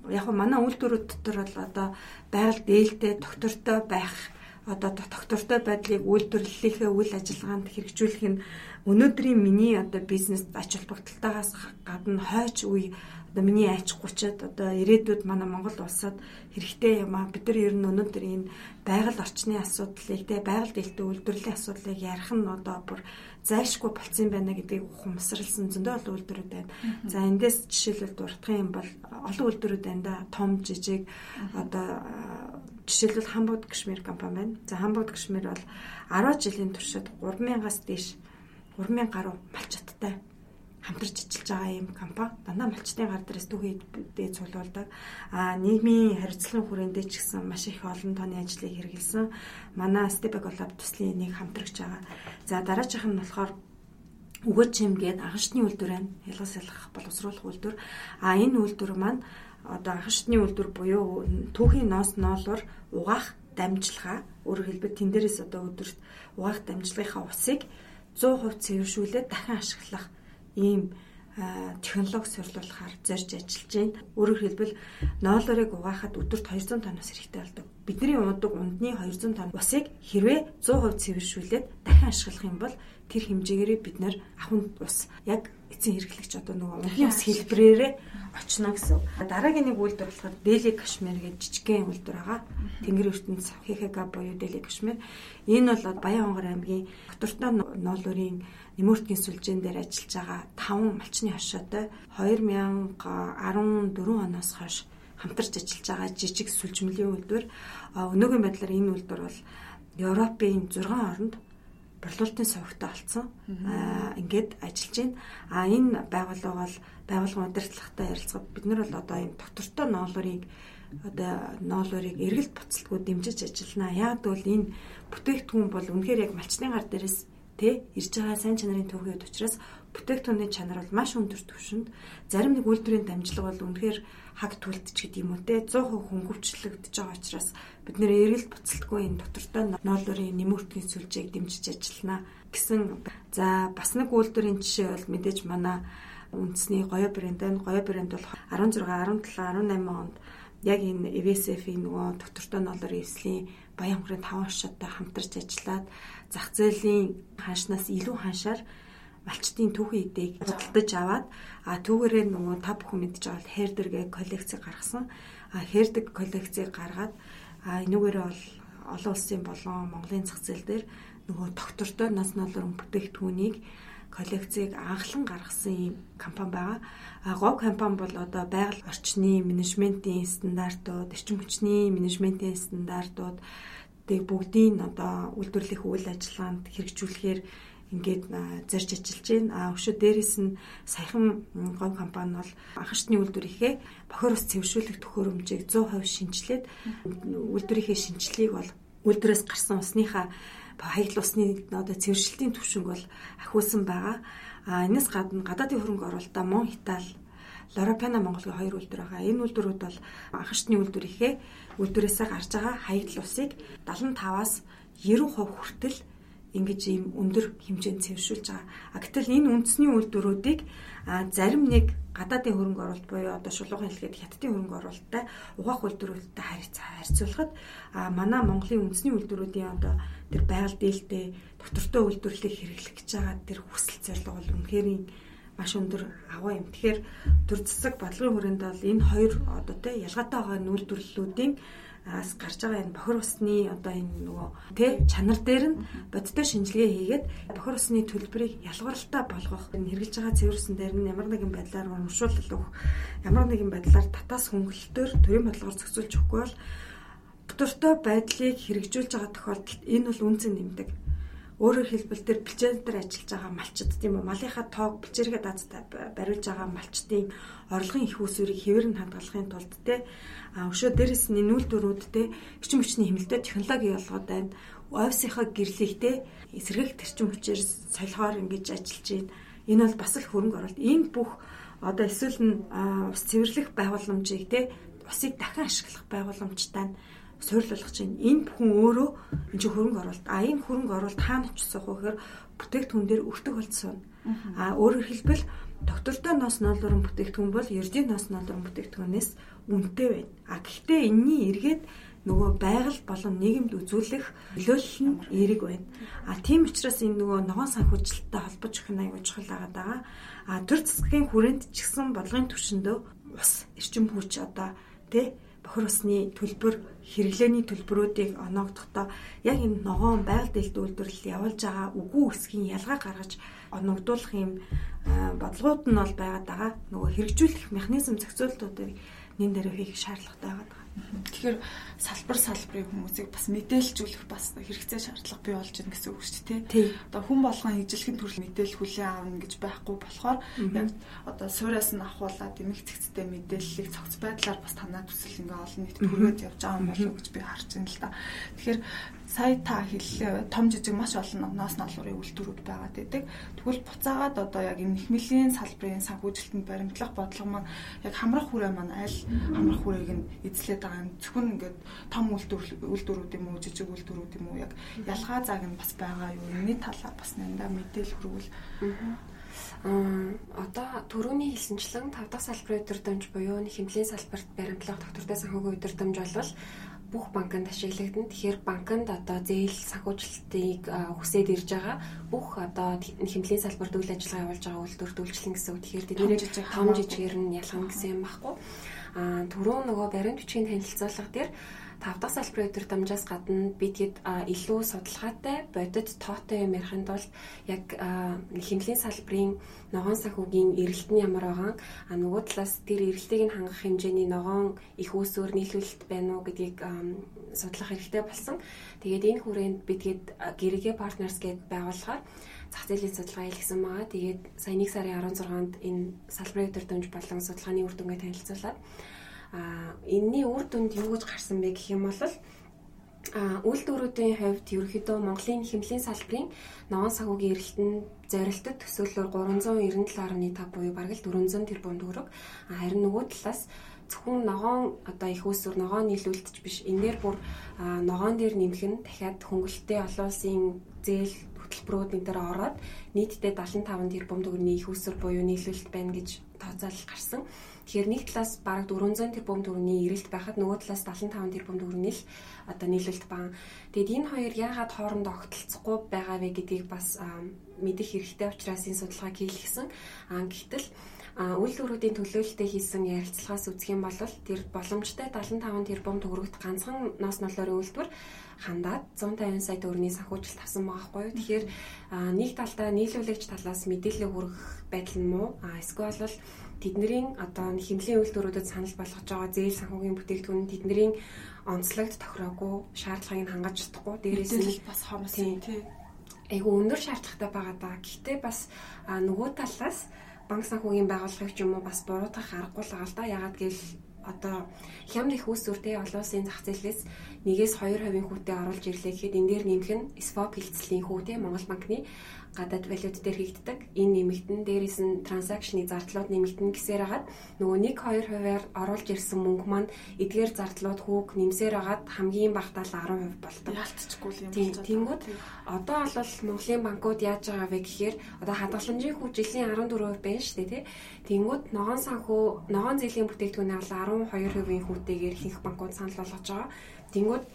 яг манай үйлдвэрүүд дотор бол одоо байгаль дээлтэй доктортой байх одоо доктортой байдлыг үйлдвэрлэлийнхээ үйл ажиллагаанд хэрэгжүүлэх нь өнөөдрийн миний одоо бизнес ач холбогдолтойгоос гадна хойч үе одоо миний аж гучид одоо ирээдүйд манай Монгол улсад хэрэгтэй юм а бид нар ер нь өнөөдөр энэ байгаль орчны асуудлыг те байгаль дэлтэй үйлдвэрлэлийн асуудлыг ярих нь одоо бүр зайлшгүй болцсон байна гэдгийг ухамсарлсан зөндөө олон үйлдвэрүүд байна. За эндээс жишээлбэл дурдах юм бол олон үйлдвэрүүд байна да. Том жижиг одоо жишээлбэл Хамбод Кашмир компани байна. За Хамбод Кашмир бол 10 жилийн туршид 3000-аас дээш 3000 гаруй малчттай хамтарч ажиллаж байгаа юм компани. Дандаа малчтын гар дээрээс түүхий дээд цуглуулдаг. А нийгмийн харилцагын хүрээндээ ч гэсэн маш их олон тооны ажлыг хэрэгэлсэн. Манай Stepek Lab төслийн нэг хамтрагч байгаа. За дараачих нь болохоор өгөөч юм гээд анхшны үйлдвэр байна. Ялгас ялгах боловсруулах үйлдвэр. А энэ үйлдвэр маань одоо анхшны үйлдвэр буюу түүхийн ноос ноолоор угаах дамжлага өөрөөр хэлбэл тэн дээрээс одоо өдөрт угаах дамжлагынхаа усыг 100% цэвэршүүлээд дахин ашиглах ийм технологи сурлуулахаар зорж ажиллаж байна. Өөрөөр хэлбэл ноолорыг угаахад өдөрт 200 тонноос хэрэгтэй болдог. Бидний уудаг ундны 200 тонн усыг хэрвээ 100% цэвэршүүлээд дахин ашиглах юм бол тэр хэмжээгээрээ бид нэр ахын ус яг эцсийн хэрэглэгч одоо нөгөө унхны ус хэлбэрээрээ очно гэсэн. Дараагийн нэг үйлдвэр болохоор Дели Кашмир гэж жижигхэн үйлдвэр байгаа. Тэнгэр ертөнд ХХК буюу Дели Кашмир. Энэ бол Баян-Хонгор аймгийн Доктортой ноолурын Нэмөртгийн сүлжээн дээр ажиллаж байгаа 5 малчны хошоотой 2014 оноос хойш хамтарч ажиллаж байгаа жижиг сүлжмэлийн үйлдвэр. Өнөөгийн байдлаар энэ үйлдвэр бол Европын 6 оронд борлуулалтын совигтой олцсон. Аа ингээд ажиллаж байна. А энэ байгууллага бол байгууллагын удирдлагатай ярилцахад бид нар бол одоо энэ доктортой ноолорыг одоо ноолорыг эргэлт буцалтгүй дэмжиж ажиллана. Яг бол энэ бүтээгдэхүүн бол үнэхээр яг малчны гар дээрээс тэ ирж байгаа сайн чанарын төвхөд учраас бүтээгдэхүүний чанар бол маш өндөр түвшинд зарим нэг үйлдвэрийн дамжлага бол үнэхээр хаг түлдэж гэдэг юм уу те 100% хөнгөвчлөгдөж байгаа учраас бид нэр эргэлт буцалтгүй энэ доктортой ноолорын нэмүртгийн сүлжээг дэмжиж ажиллана гэсэн за бас нэг үйлдвэрийн жишээ бол мэдээж манай үндэсний гоё брэнд байна. Гоё брэнд бол 16, 17, 18 онд яг энэ EVSF-ийн нөгөө доктортой ноолорын эвслийн Баянгарын 5 хашаатай хамтарч ажиллаад зах зээлийн хаашнаас илүү хаашаар малчтын түүхэн эдийг худалдаж аваад а түүгээрээ нөгөө та бүхэн мэдж байгаа хердергээ коллекцийг гаргасан. А хердэг коллекцийг гаргаад а энүүгээрээ бол олон улсын болон Монголын зах зээл дээр нөгөө доктортой нас налуурын бүтээгдэхүүнийг коллекцийг анхлан гаргасан компани байгаа. А гов компани бол одоо байгаль орчны менежментийн стандартууд, эрчим хүчний менежментийн стандартууд тэг бүгдийг одоо үйлдвэрлэх үйл ажиллагаанд хэрэгжүүлэхээр ингээд зарж ажиллаж байна. А өшөө дээрэс нь саяхан гов компани бол анхаарчны үйлдвэрийнхээ бохор ус цэвэршүүлэх төхөөрөмжийг 100% шинжилээд үйлдвэрийнхээ шинжилгээг бол үйлдвэрээс гарсан усныхаа хаягдл усны одоо цэвэршилтийн түвшинг бол ахиулсан байгаа. А энэс гадна гадаадын хөрөнгө оруулалтаа Мон Итали Лоропена Монголын хоёр үйлдвэр байгаа. Энэ үйлдвэрүүд бол анхаарчны үйлдвэрийнхээ үйлдвэрээсээ гарч байгаа хаягдл усыг 75-аас 90% хүртэл ингэж ийм өндөр хэмжээнд цэвэршүүлж байгаа. А гэтэл энэ үндэсний үйлдвэрүүдийг зарим нэг гадаадын хөрөнгө оруулалт буюу одоо шулуухан хэлгээд хятадын хөрөнгө оруулалттай угаах үйлдвэрүүдтэй харьцуулахад манай Монголын үндэсний үйлдвэрүүдийн одоо тэр байгаль дээлтэй доктортой үйлдвэрлэлийг хэрэглэх гэж байгаа тэр хүсэл зорилго бол үнэхээр маш өндөр аваа юм. Тэгэхээр төр засаг бодлогын хүрээнд бол энэ хоёр одоо те ялгаатай байгаа нүүлдвэрлэлүүдийн аас гарч байгаа энэ бохир усны одоо энэ нөгөө тэ чанар дээр нь бодиттой шинжилгээ хийгээд бохир усны төлбөрийг ялгууралтай болгох энэ хэрэгжилж байгаа цэвэрсэн дээр нь ямар нэгэн байдлаар урамшуулал өгөх ямар нэгэн байдлаар татаас хөнгөлөлтөөр төрийн бодлогоор зохицуулж өгөхгүй бол доктортой байдлыг хэрэгжүүлж байгаа тохиолдолд энэ бол үнцэн нэмдэг Өөрөөр хэлбэл тэр бэлчээр дээр ажиллаж байгаа малчид тийм үү малынхаа тоог бэлчээргээ даацтай бариулж байгаа малчдын орлогын их усүрийг хэвээр нь хадгалахын тулд те өшөө дээрэс нь нүүлдвэрүүд те эрчим хүчний хэмнэлтэд технологи болгоод байна. Офисынхаа гэрлийг те эсрэг төрчим хүчээр солихоор ингэж ажиллаж байна. Энэ бол бас л хөрөнгө оруулалт. Энэ бүх одоо эсвэл нь ус цэвэрлэх байгууламжийг те усыг дахин ашиглах байгууламжтай нь суйрлуулах чинь энэ бүхэн өөрөө энэ чинь хөрөнгө оруулалт. А энэ хөрөнгө оруулалт хаана суух вэ гэхээр бүтээгдэхүүн дээр өртөг болцсон. А өөрөөр хэлбэл доктортой ноос ноолорон бүтээгдэхүүн бол ердийн ноос ноолорон бүтээгдэхүүнээс үнэтэй байна. А гэхдээ энэний эргээд нөгөө байгаль болон нийгэмд үзүүлэх нөлөөлөл нь эерэг байна. А тийм учраас энэ нөгөө ногоон санхүүжилттэй холбож өгөх нь аягүй чухал байгаа. А төр засгийн хүрээнд ч гэсэн бодлогын түвшиндөө ус эрчим хүч одоо тий бохир усны төлбөр хэрэглээний төлбөрүүдийг оноогдохдоо яг энэ ногоон байгаль дэлд үйлдвэрлэл явуулж байгаа үгүй үсгийн ялгаа гаргаж оногдуулах юм бодлогууд нь бол байгаад байгаа. Нөгөө хэрэгжүүлэх механизм зохицуултуудыг нэн дээр хийх шаардлагатай байгаа. Тэгэхээр салбар салбарын хүмүүсийг бас мэдээлжүүлэх бас хэрэгцээ шаардлага бий болж байна гэсэн үг шүү дээ тий. Одоо хүн болгон ижилхэн төрөл мэдээлэл хүлээн авна гэж байхгүй болохоор яг одоо суураас нь ахуулаад эмэгцэгцтэй мэдээллийг цогц байдлаар бас танаа төсөл ингээ олон нийт төрөөд явж байгаа юм болов уу гэж би харж байна л да. Тэгэхээр сая та хэллээ том жижиг маш олон ноос налуурын үйлдвэрүүд байгаад байдаг. Тэгвэл буцаагаад одоо яг энэ нэхмэлийн салбарын санхүүжилтэнд баримтлах бодлого маань яг хамрах хүрээ маань аль хамрах хүрээг нь эзлээд байгаа юм. Зөвхөн ингээд том үйлдвэр үйлдвэрүүд юм уу жижиг үйлдвэрүүд юм уу яг ялгаа зааг нь бас байгаа юу? Энэний талаар бас нандаа мэдээлэл хүргүүл. Аа одоо төрөүний хэлсэнчлэн 5 дахь салбарын өдөртөмж буюу хэмжээний салбарт баримтлах доктортой санхүүгийн өдөртөмж бол бүх банкнд ашиглагдана. Тэгэхээр банкнд одоо зээл санхүүжилтийг хүсээд ирж байгаа бүх одоо хэмжээний салбарт үйл ажиллагаа явуулж байгаа үйлдвэрт үйлчлэн гэсэн үг. Тэгэхээр тэдний том жижигээр нь ялгана гэсэн юм баггүй. Аа түрүү нөгөө баримт бичгийн танилцуулга дээр 5 дахь салбарын өдөр дамжаас гадна бидэд илүү судалгаатай бодит тоотой юм ярихын тулд яг хэмжээний салбарын ногоон санхүүгийн эрэлт нь ямар байгаа а нөгөө талаас тэр эрэлтийг нь хангах хэмжээний ногоон их үүсвэр нийлүүлэлт байна уу гэдгийг судлах хэрэгтэй болсон. Тэгээд энэ хүрээнд бидэд гэрээгээ партнерс гэдээ байгуулахаар зах зээлийн судалгаа хийлгсэн байгаа. Тэгээд сая 1 сарын 16-нд энэ салбарын өдөр дамж болон судалгааны үр дүнгээ танилцуулаад А энэний үр дүнд юу гэж гарсан бэ гэх юм бол а үйлдвэрүүдийн хувьд ерөөхдөө Монголын хэмжээний салбарын ногоон санхүүгийн эрэлтэнд зорилттой төсөөлөөр 397.5 буюу бараг л 400 тэрбум төгрөг. Харин нөгөө талаас зөвхөн ногоон одоо их усүр ногоон нийлүүлэлтч биш энэ дээр бүр ногоон дээр нэмэх нь дахиад хөнгөлөлтөө олон улсын зээл хөтөлбөрүүд энэ дээр ороод нийтдээ 75 тэрбум төгрөгийн их усүр буюу нийлүүлэлт байна гэж тооцоолол гарсан. Тэгэхээр нэг талаас бараг 400 тэрбум төгрөгийн эрэлт байхад нөгөө талаас 75 тэрбум төгрөгийн л одоо нийлүүлэлт баан. Тэгэд энэ хоёр яагаад хоорондоо огтлцохгүй байгаа вэ гэдгийг бас мэдэх хэрэгтэй учраас энэ судалгааг хийлгэсэн. Аа гэтэл үйлдвэрүүдийн төлөөлөлтөд хийсэн ярилцлагаас үзэх юм бол тэр боломжтой 75 тэрбум төгрөгт ганцхан ноос ноолорын үйлдвэр хандаад 150 сая төгрөгийн санхүүжилт авсан байгаа хгүй юу. Тэгэхээр нэг талдаа нийлүүлэгч талаас мэдээлэл хүргэх байдал нь муу. А эсвэл тэдний одоо хэмжээний үйлдвэрүүдэд санал болгож байгаа зээл санхүүгийн бүтээгдэхүүн тэдний онцлогт тохироогүй шаардлагыг нь хангаж чадахгүй дээрээс нь бас хомс тий айгу өндөр шаардлагатай байгаа даа. Гэхдээ бас нөгөө талаас банк санхүүгийн байгууллагыг ч юм уу бас буруутгах аргагүй л байгаа л да. Ягаад гэвэл одоо хямд их үүсвэртэй олон улсын зах зээлээс нэгээс 2% хүүтэй оруулж ирлээ гэхэд энэ дээр нэмэх нь swap хилцлийн хүү те Монгол банкны гадаад валют дээр хийгддэг. Энэ нэмэгдэн дээрээс нь транзакшны зардлууд нэмэгдэн гэсээр хагаад нөгөө 1 2 хувиар оруулж ирсэн мөнгө маань эдгээр зардлууд хүүг нэмсээр хагаад хамгийн багтаа л 10% болдог. Ялцчихгүй юм байна. Тэнгүүд одоо бол Монголын банкуд яаж байгаа вэ гэхээр одоо хадгаламжийн хүү жилийн 14% байна шүү дээ тий. Тэнгүүд ногоон санхүү ногоон зээлийн бүтээгдэхүүнээ бол 12% хүүтэйгээр ихэнх банкуд санал болгож байгаа. Тэнгүүд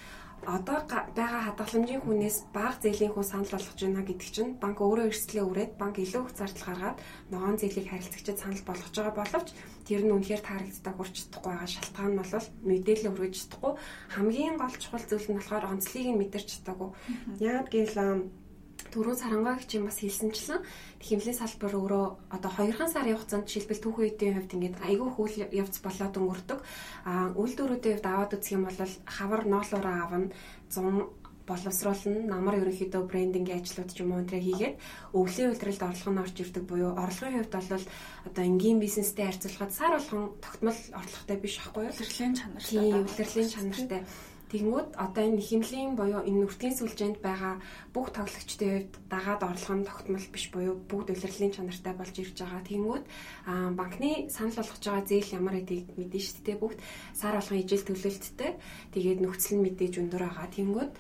одоо байгаа хадгаламжийн хүнээс бага зээлийн хүн санал болгож байна гэдэг чинь банк өөрөө эрсдлээ үрээд банк илүү их зардал гаргаад ногоон зээлийг харилцагчид санал болгож байгаа боловч тэр нь үнэхээр таарагддаг хүрч чадахгүй байгаа шалтгаан нь бол мэдээлэл өргөж чадахгүй хамгийн гол чухал зүйл нь болохоор онцлогийг нь мэдэрч чадаагүй. Яг гэвэл Түрүү сарангаа гिचийн бас хэлсэнчлэн хэмлэлийн салбар өөрөө одоо 2 сарын хугацаанд жишээлбэл түүхэн үеийн хувьд ингээд айгүй хүл явц болоод өнгөрдөг. А үйлдвэрүүдийн хувьд аваад үзэх юм бол хавар ноолоороо авна 100 боловсруулна намар ерөнхийдөө брендингийн ажлууд ч юм уу энэ хийгээд өвлийн үйлдвэрлэлд орлого нь орж ирдэг буюу орлогын хувьд бол одоо энгийн бизнестэй харьцуулахад сар болгон тогтмол орлоготой биш байхгүй юу? Улирлын чанартай. Тийм, улирлын чанартай. Тэгмүүд одоо энэ химлийн буюу энэ нүртгийн сүлжээнд байгаа бүх тоглогчдын хувьд дагаад орлого нь тогтмол биш буюу бүгд улирлын чанартай болж ирж байгаа. Тэгмүүд банкны санал болгож байгаа зээл ямар гэдгийг мэдэн шүү дээ. Бүгд сар болгон ижил төлөлттэй. Тэгээд нөхцөл нь мэдээж өндөр байгаа. Тэгмүүд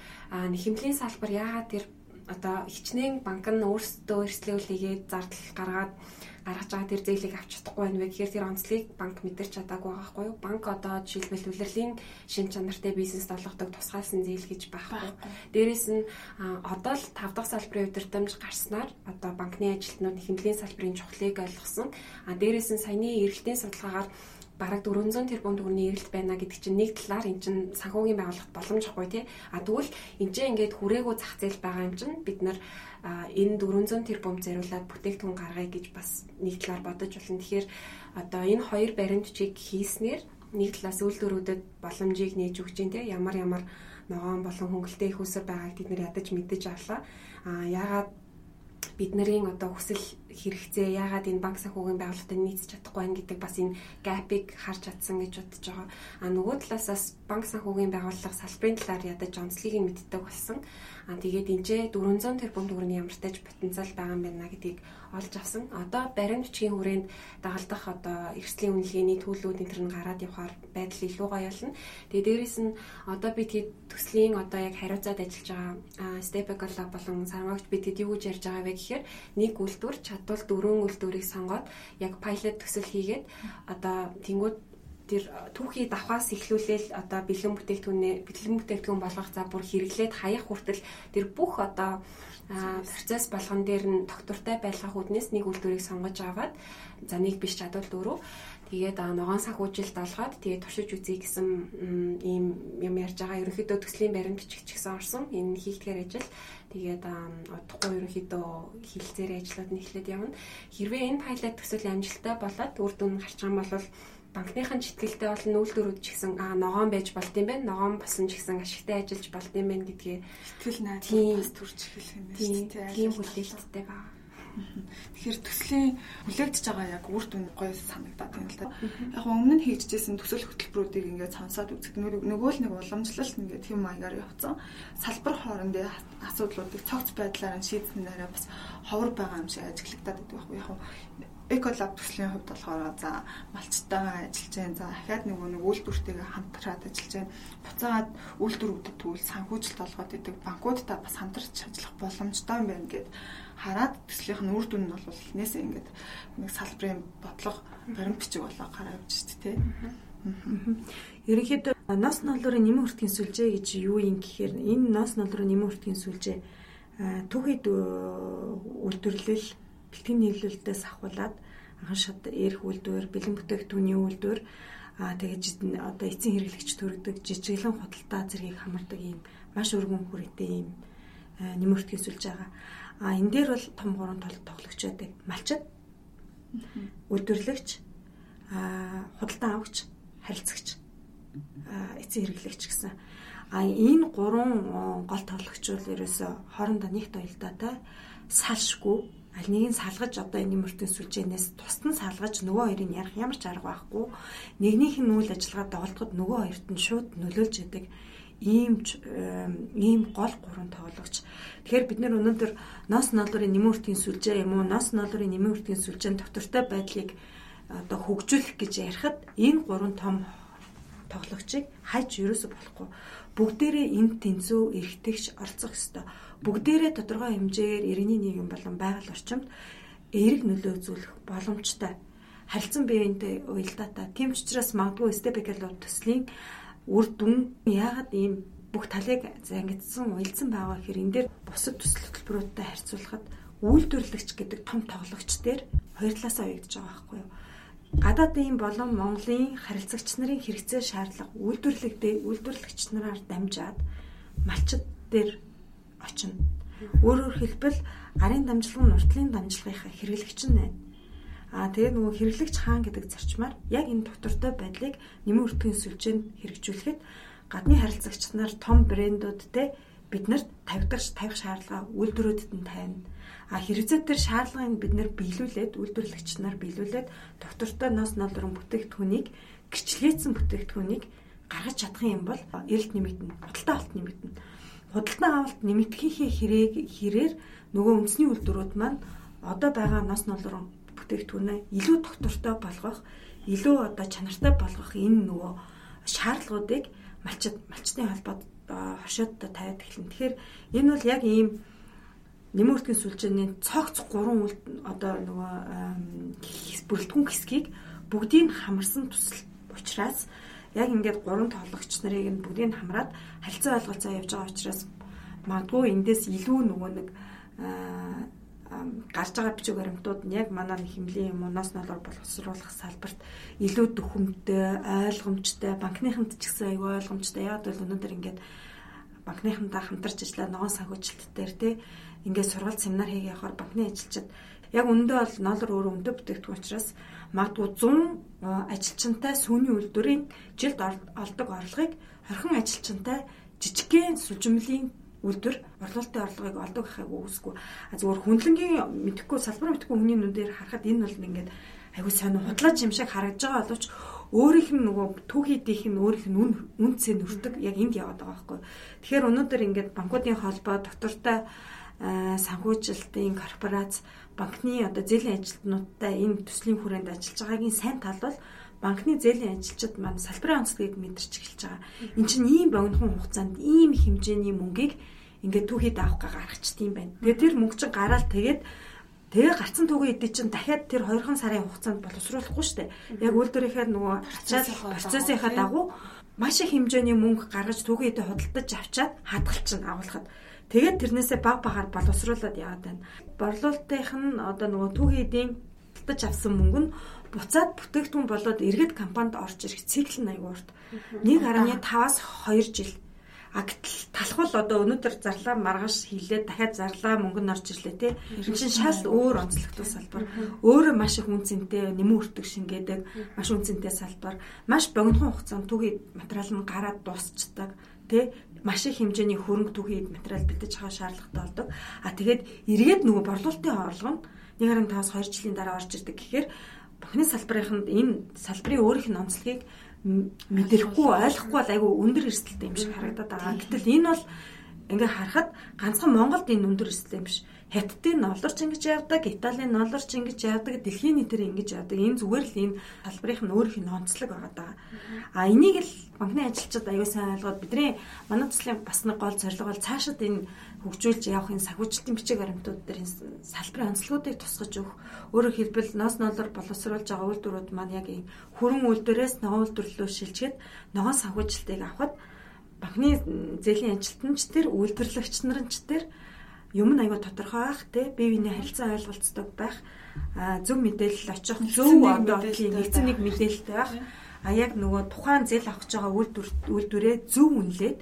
химлийн салбар яагаад тэр одоо хичнээн банк нь өөрсдөө эрсдлүүлээгээд зардал гаргаад гаргаж байгаа тэр зээлийг авч чадахгүй байна вэ гэхээр тэр онцлог банк мэдэрч чадаагүй байгаа хгүй юу? Банк одоо жишээлбэл үлрэлийн шин чанартай бизнес олгодог тусгайлсан зээл гэж байхгүй. Дээрээс нь одоо л 5 дахь салбарын удирдамж гарснаар одоо банкны ажилтнууд хэмнэлийн салбарын чухлыг ойлгосон. А дээрээс нь саяны эргэлтийн судалгаагаар бараг 400 тэрбум төгрөгийн эрэлт байна гэдэг чинь нэг талаар эн чинь санхүүгийн байгууллагт боломжгүй тий. А тэгвэл энэ чинь ингээд хүрээгүй зах зээл байгаа юм чинь бид нар энэ 400 тэрбум зориулаад бүтээгдэхүүн гаргая гэж бас нэг талаар бодож болно. Тэгэхээр одоо энэ хоёр баримтчийг хийснээр нэг талаас үйлдвэрүүдэд боломжийг нээж өгч дээ тий. Ямар ямар ногоон болон хөнгөлтэй их усэр байгааг бид нар ядаж мэдэж авлаа. А яагаад бид нарын одоо хүсэл хэрэгцээ яагаад энэ банк санхүүгийн байгууллагатай нийцэж чадахгүй байна гэдэг бас энэ гапыг харж чадсан гэж бодож байгаа. А нөгөө талаас бас банк санхүүгийн байгууллага салбарын талаар ядаж онцлогийг нь мэддэг болсон. А тэгээд энэчээ 400 тэрбум төгрөгийн ямартай потенциал байгаа юм байна гэдгийг олж авсан. Одоо баримт бичгийн хүрээнд дагалдах одоо эрсдлийн үнэлгээний төлөвүүд энэ төр нь гараад явахаар байдал илүү гоё болно. Тэгээ дээрэс нь одоо бид хэд төслийн одоо яг хариуцаад ажиллаж байгаа Lab болон Сармагч бид хэд юу гэж ярьж байгаа вэ гэхээр нэг үйлдвэр чадвал дөрвөн үйлдвэрийг сонгоод яг pilot төсөл хийгээд одоо тэнгууд тэр түүхий давхаас эхлүүлээл одоо бэлэн бүтээгдэхүүнээ бэлэн бүтээгдэхүүн болгох за бүр хэрэглээд хаях хүртэл тэр бүх одоо процесс болгон дээр нь доктортой байлгах үднээс нэг үйлдвэрийг сонгож аваад за нэг биш чадвал дөрөв тэгээд ногоон санхүүжилт олгоод тэгээд туршиж үзье гэсэн ийм юм ярьж байгаа. Ерөнхийдөө төслийн баримт бичих ч гэсэн орсон. Энэ хийгдгээр ажил тэгээд удахгүй ерөнхийдөө хилцээрийн ажлууд нь эхлээд явна. Хэрвээ энэ пайлот төсөл амжилттай болоод үр дүн гарч байгаа бол банкныхан читгэлтэй бол нүүлдвэрүүд ч гэсэн аа ногоон байж болт юм байна. Ногоон болсон ч гэсэн ашигтай ажиллаж болт юм байна гэдгээ сэтгэл найдвар төрж эхэлэх юм байна шүү дээ. Тийм хүлээлттэй байна. Тэгэхээр төслийн хүлээгдэж байгаа яг үр дүн гоё санагдаад байна л да. Яг өмнө нь хийжсэн төсөл хөтөлбөрүүдийг ингээд сонсоод үзэх нөгөө л нэг уламжлалт ингээд тийм маягаар явцсан. Салбар хоорондын асуудлуудыг цогц байдлаар нь шийдснээр бас ховор байгаа юм шиг ажиглагдаад байдаг байхгүй яг Ecolab төслийн хувьд болохоор за малчтайгаа ажиллаж байна. За дахиад нөгөө нэг үйлдвэртэйгээ хамтраад ажиллаж байна. Буцаад үйлдвэр үүдэг төвөл санхүүжилт олгоод идэг банкудтай бас хамтарч ажиллах боломжтой юм байна гэд хараад төслийнх нь үр дүн нь бол эхнээсээ ингээд нэг салбарын бодлого баримт бичиг болоо гараа явж шүү дээ. Ерөнхийдөө нос ноолорын нэмэн хүртгийн сүлжээ гэж юу юм гэхээр энэ нос ноолорын нэмэн хүртгийн сүлжээ түүхийд э, үйлдвэрлэл бэлтгэн нийлүүлэлтээс ахуулаад анхан шат эрх үйлдвэр, бэлэн бүтээгдэхүүний үйлдвэр аа тэгээд одоо эцсийн хэрэглэгч төрөгдөг жижиглэн худалдаа зэргийг хамардаг ийм маш өргөн хүрээтэй ийм нэмэрт хэсүүлж байгаа. А энэ дээр бол том гурван тол тоглогч байдаг. Малчид, үйлдвэрлэгч, а худалдаа авагч, харилцагч, эцсийн хэрэглэгч гэсэн. А энэ гурван гол тоглогч бол ерөөсө хоорондоо нэгт уялдаатай салшгүй аль нэгийг салгаж одоо энэ мөртөө сүлжээнээс тусдан салгаж нөгөө хоёрыг ярих ямар ч арга байхгүй нэгнийх нь үйл ажиллагаа доголдоход нөгөө хоёрт нь шууд нөлөөлж яадаг ийм ийм гол гурван тоглогч. Тэгэхээр бид нэр өнөөдөр ноос ноолрын нэмэн үртгийн сүлжээ юм уу? Ноос ноолрын нэмэн үртгийн сүлжээний доктортой байдлыг одоо хөгжүүлэх гэж ярихад энэ гурван том тоглогчийг хайж ерөөсө болохгүй. Бүгдээрээ энд тэнцүү эргэтгэж оролцох ёстой. Бүгдээрээ тодорхой хэмжээгээр иргэний нийгэм болон байгаль орчимд эерэг нөлөө үзүүлэх боломжтой. Харилцан биеийнхээ уялдаатай. Тийм ч учраас магадгүй степикалууд төслийн үр дүн яагаад ийм бүх талыг зангидсан уялдсан байгаа гэхээр энэ дээр бусад төсөл хөтөлбөрүүдтэй харьцуулахад үйлдвэрлэгч гэдэг том тоглогч дээр хоёр талаасаа уягдж байгаа байхгүй юу? Гадаадын болон Монголын харилцагч нарын хэрэгцээ шаардлага үйлдвэрлэгдээ үйлдвэрлэгч нараар дамжаад малчид дээр очино. Өөрөөр хэлбэл арын дамжлага нь уртлын дамжлагынхаа хэрэглэгч нь байна. Аа тэгээ нөгөө хэрэглэгч хаан гэдэг зарчмаар яг энэ доктортой байдлыг нэмэн өртгийн сүлжээнд хэрэгжүүлэхэд гадны харилцагч нар том брэндүүдтэй биднэрт тавьдагч тавих шаардлага үйлдвэрүүдэд нь тавина А хэрэгцээ төр шаардлагыг бид нэр биелүүлээд үйлдвэрлэгч нар биелүүлээд доктортой ноос ноолрон бүтээгдэхүүнийг гэрчлэгдсэн бүтээгдэхүүнийг гаргаж чадах юм бол эрэлт нэмэгдэнэ. Худалдаа авалт нэмэгдэнэ. Худалдаа авалт нэмэгдэхийнхээ хэрээг хэрээр нөгөө үндэсний үйлдвэрүүд маань одоо байгаа ноос ноолрон бүтээгдэхүүнээ илүү доктортой болгох, илүү одоо чанартай болгох энэ нөгөө шаардлагуудыг малчид малчтын холбоод хоршооддоо тавиад эхэлнэ. Тэгэхээр энэ бол яг ийм нэмэртгийн сүлжээний цогц гурван үйл одоо нөгөө бүрэлдэхүүн хэсгийг бүгдийг хамарсан тусал учраас яг ингээд гурван тоглогч нарыг нь бүгдийг хамраад харилцаа ойлголцоо явьж байгаа учраас магадгүй эндээс илүү нөгөө нэг гарч байгаа бичиг баримтууд нь яг манай хэмлийн юм уу нас налаар боловсруулах салбарт илүү дөхөмтэй, ойлгомжтой, банкныханд ч гэсэн аюу ойлгомжтой. Яг бол өнөөдөр ингээд банкныхантаа хамтарч ажиллаа ногоон санхүүжилт дээр тий ингээд сургалт семинар хийгээ явахаар банкны ажилчид яг өндөө бол ноолор өөр өндөө бүтээгдэхүүн учраас магадгүй 100 ажилчинтай сүүний үйлдвэрийн жилд олдог орлогыг хорхон ажилчинтай жижигхэн сүлжмэлийн үйлдвэр орлуулалтын орлогыг олдог гэхийг үүсэхгүй. А зөвхөн хүндлэнгийн мэдхгүй салбар мэдхгүй хүний нүдээр харахад энэ бол ингээд айгүй сайн худлаач юм шиг харагдж байгаа боловч өөрийнх нь нөгөө түүхийдийнх нь өөрийнх нь үн үнцээ нүрдэг яг энд яваад байгаа байхгүй. Тэгэхээр өнөөдөр ингээд банкуудын холбоо доктортой санхүүжилтийн корпорац банкны одоо зээлийн ажилтнуудтай энэ төслийн хүрээнд ажиллаж байгаагийн сайн тал бол банкны зээлийн ажилчид маань салбарын онцлогийг мэдэрч эхэлж байгаа. Энд чинь ийм богинохон хугацаанд ийм хэмжээний мөнгийг ингээд түүхийд авах гаргачихд юм байна. Тэгээд тэр мөнгө чинь гараал тэгээд тэгээ гарцсан түүхий эдий чинь дахиад тэр 2хан сарын хугацаанд боловсруулахгүй дээ. Яг үйлдвэрийнхээ нөгөө процессынхаа дагуу маш их хэмжээний мөнгө гаргаж түүхий эдий худалдаж авчаад хадгалчихна агуулхад. Тэгээд тэрнээсээ баг багаар боловсруулад яваад байна. Борлуулалтынх нь одоо нөгөө түүхий эдийн худалдаж авсан мөнгө нь буцаад бүтээгдэхүүн болоод эргэд компанид орж ирэх цикл нь аягүй урт. 1.5-аас 2 жил. А гэтэл талхвал одоо өнөөдөр зарлаа маргааш хилээд дахиад зарлаа мөнгө нь орж ирлээ те. Энэ чинь шал өөр онцлогтой салбар. Өөрөө маш их үн цэнтэй нэмэн өртөг шингээдэг маш үн цэнтэй салбар. Маш богинохон хугацаанд түүхий материал нь гараад дуусчдаг те маш их хэмжээний хөрөнгө түүхий материал бэлдэж байгаа шаардлагатай болдог. А тэгээд эргээд нөгөө борлуулалтын орлого нь 1.5-аас 2 жилийн дараа орж ирдэг гэхээр Бухны салбарынханд энэ салбарын өөрийнх нь онцлогийг мэдрэхгүй ойлгохгүй бол айгүй өндөр эрсдэлтэй юм шиг харагдаад байгаа. Гэтэл энэ бол ингээ харахад ганцхан Монголд энэ өндөр эрсдэл юм биш. Хятадын ноолорч ингэж явдаг, Италийн ноолорч ингэж явдаг, дэлхийн нийтээр ингэж явдаг. Энэ зүгээр л энэ салбарынх нь өөрийнх нь онцлог байгаа даа. А энийг л банкны ажилчид аюу сайн ойлгоод бидний манай төслийн бас нэг гол зорилго бол цаашид энэ хөгжүүлж явахын сахиучлалтын бичиг баримтууд дээр салбарын онцлогуудыг тусгаж өгөх. Өөрөөр хэлбэл ноос ноолор боловсруулж байгаа үйлдвэрүүд маань яг хүрэн үйлдвэрээс ногоон үйлдвэрлэлөө шилжгээд ногоон сахиучлалтыг авахд банкны зээлийн ажилтнч тэр үйлдвэрлэгч нар ч тэр юм нь аягүй тодорхой байх те бие биенээ харилцан ойлголцдог байх. Зөв мэдээлэл очих. Зөв одоо нэгцэн нэг мэдээлэлтэй байх. А яг нөгөө тухайн зээл авах гэж байгаа үйлдвэр үйлдвэрээ зөв үнэлээд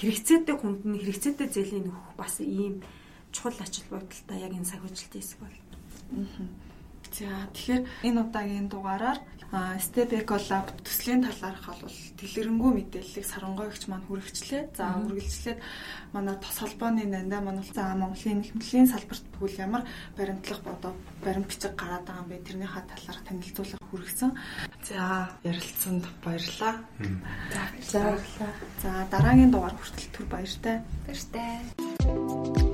хэрэгцээтэй хүнд нь хэрэгцээтэй зээлийн нөхөх бас ийм чухал ач холбогдолтой яг энэ цаг үжилтийн хэсэг бол. За тэгэхээр энэ удаагийн дугаараар Step Eco Lab төслийн талаарх бол дэлгэрэнгүй мэдээллийг сарангойгч маань хүргэжлээ. За үргэлжлээд манай тос холбооны нандаа манай за Монголын нэхмтлийн салбарт тэгвэл ямар баримтлах бодоо баримт бичиг гараад байгаа юм бэ? Тэрнийхээ талаарх танилцуулга хүргэсэн. За ярилцсанд баярлалаа. За баярлалаа. За дараагийн дугаар хүртэл түр баяртай. Баяртай.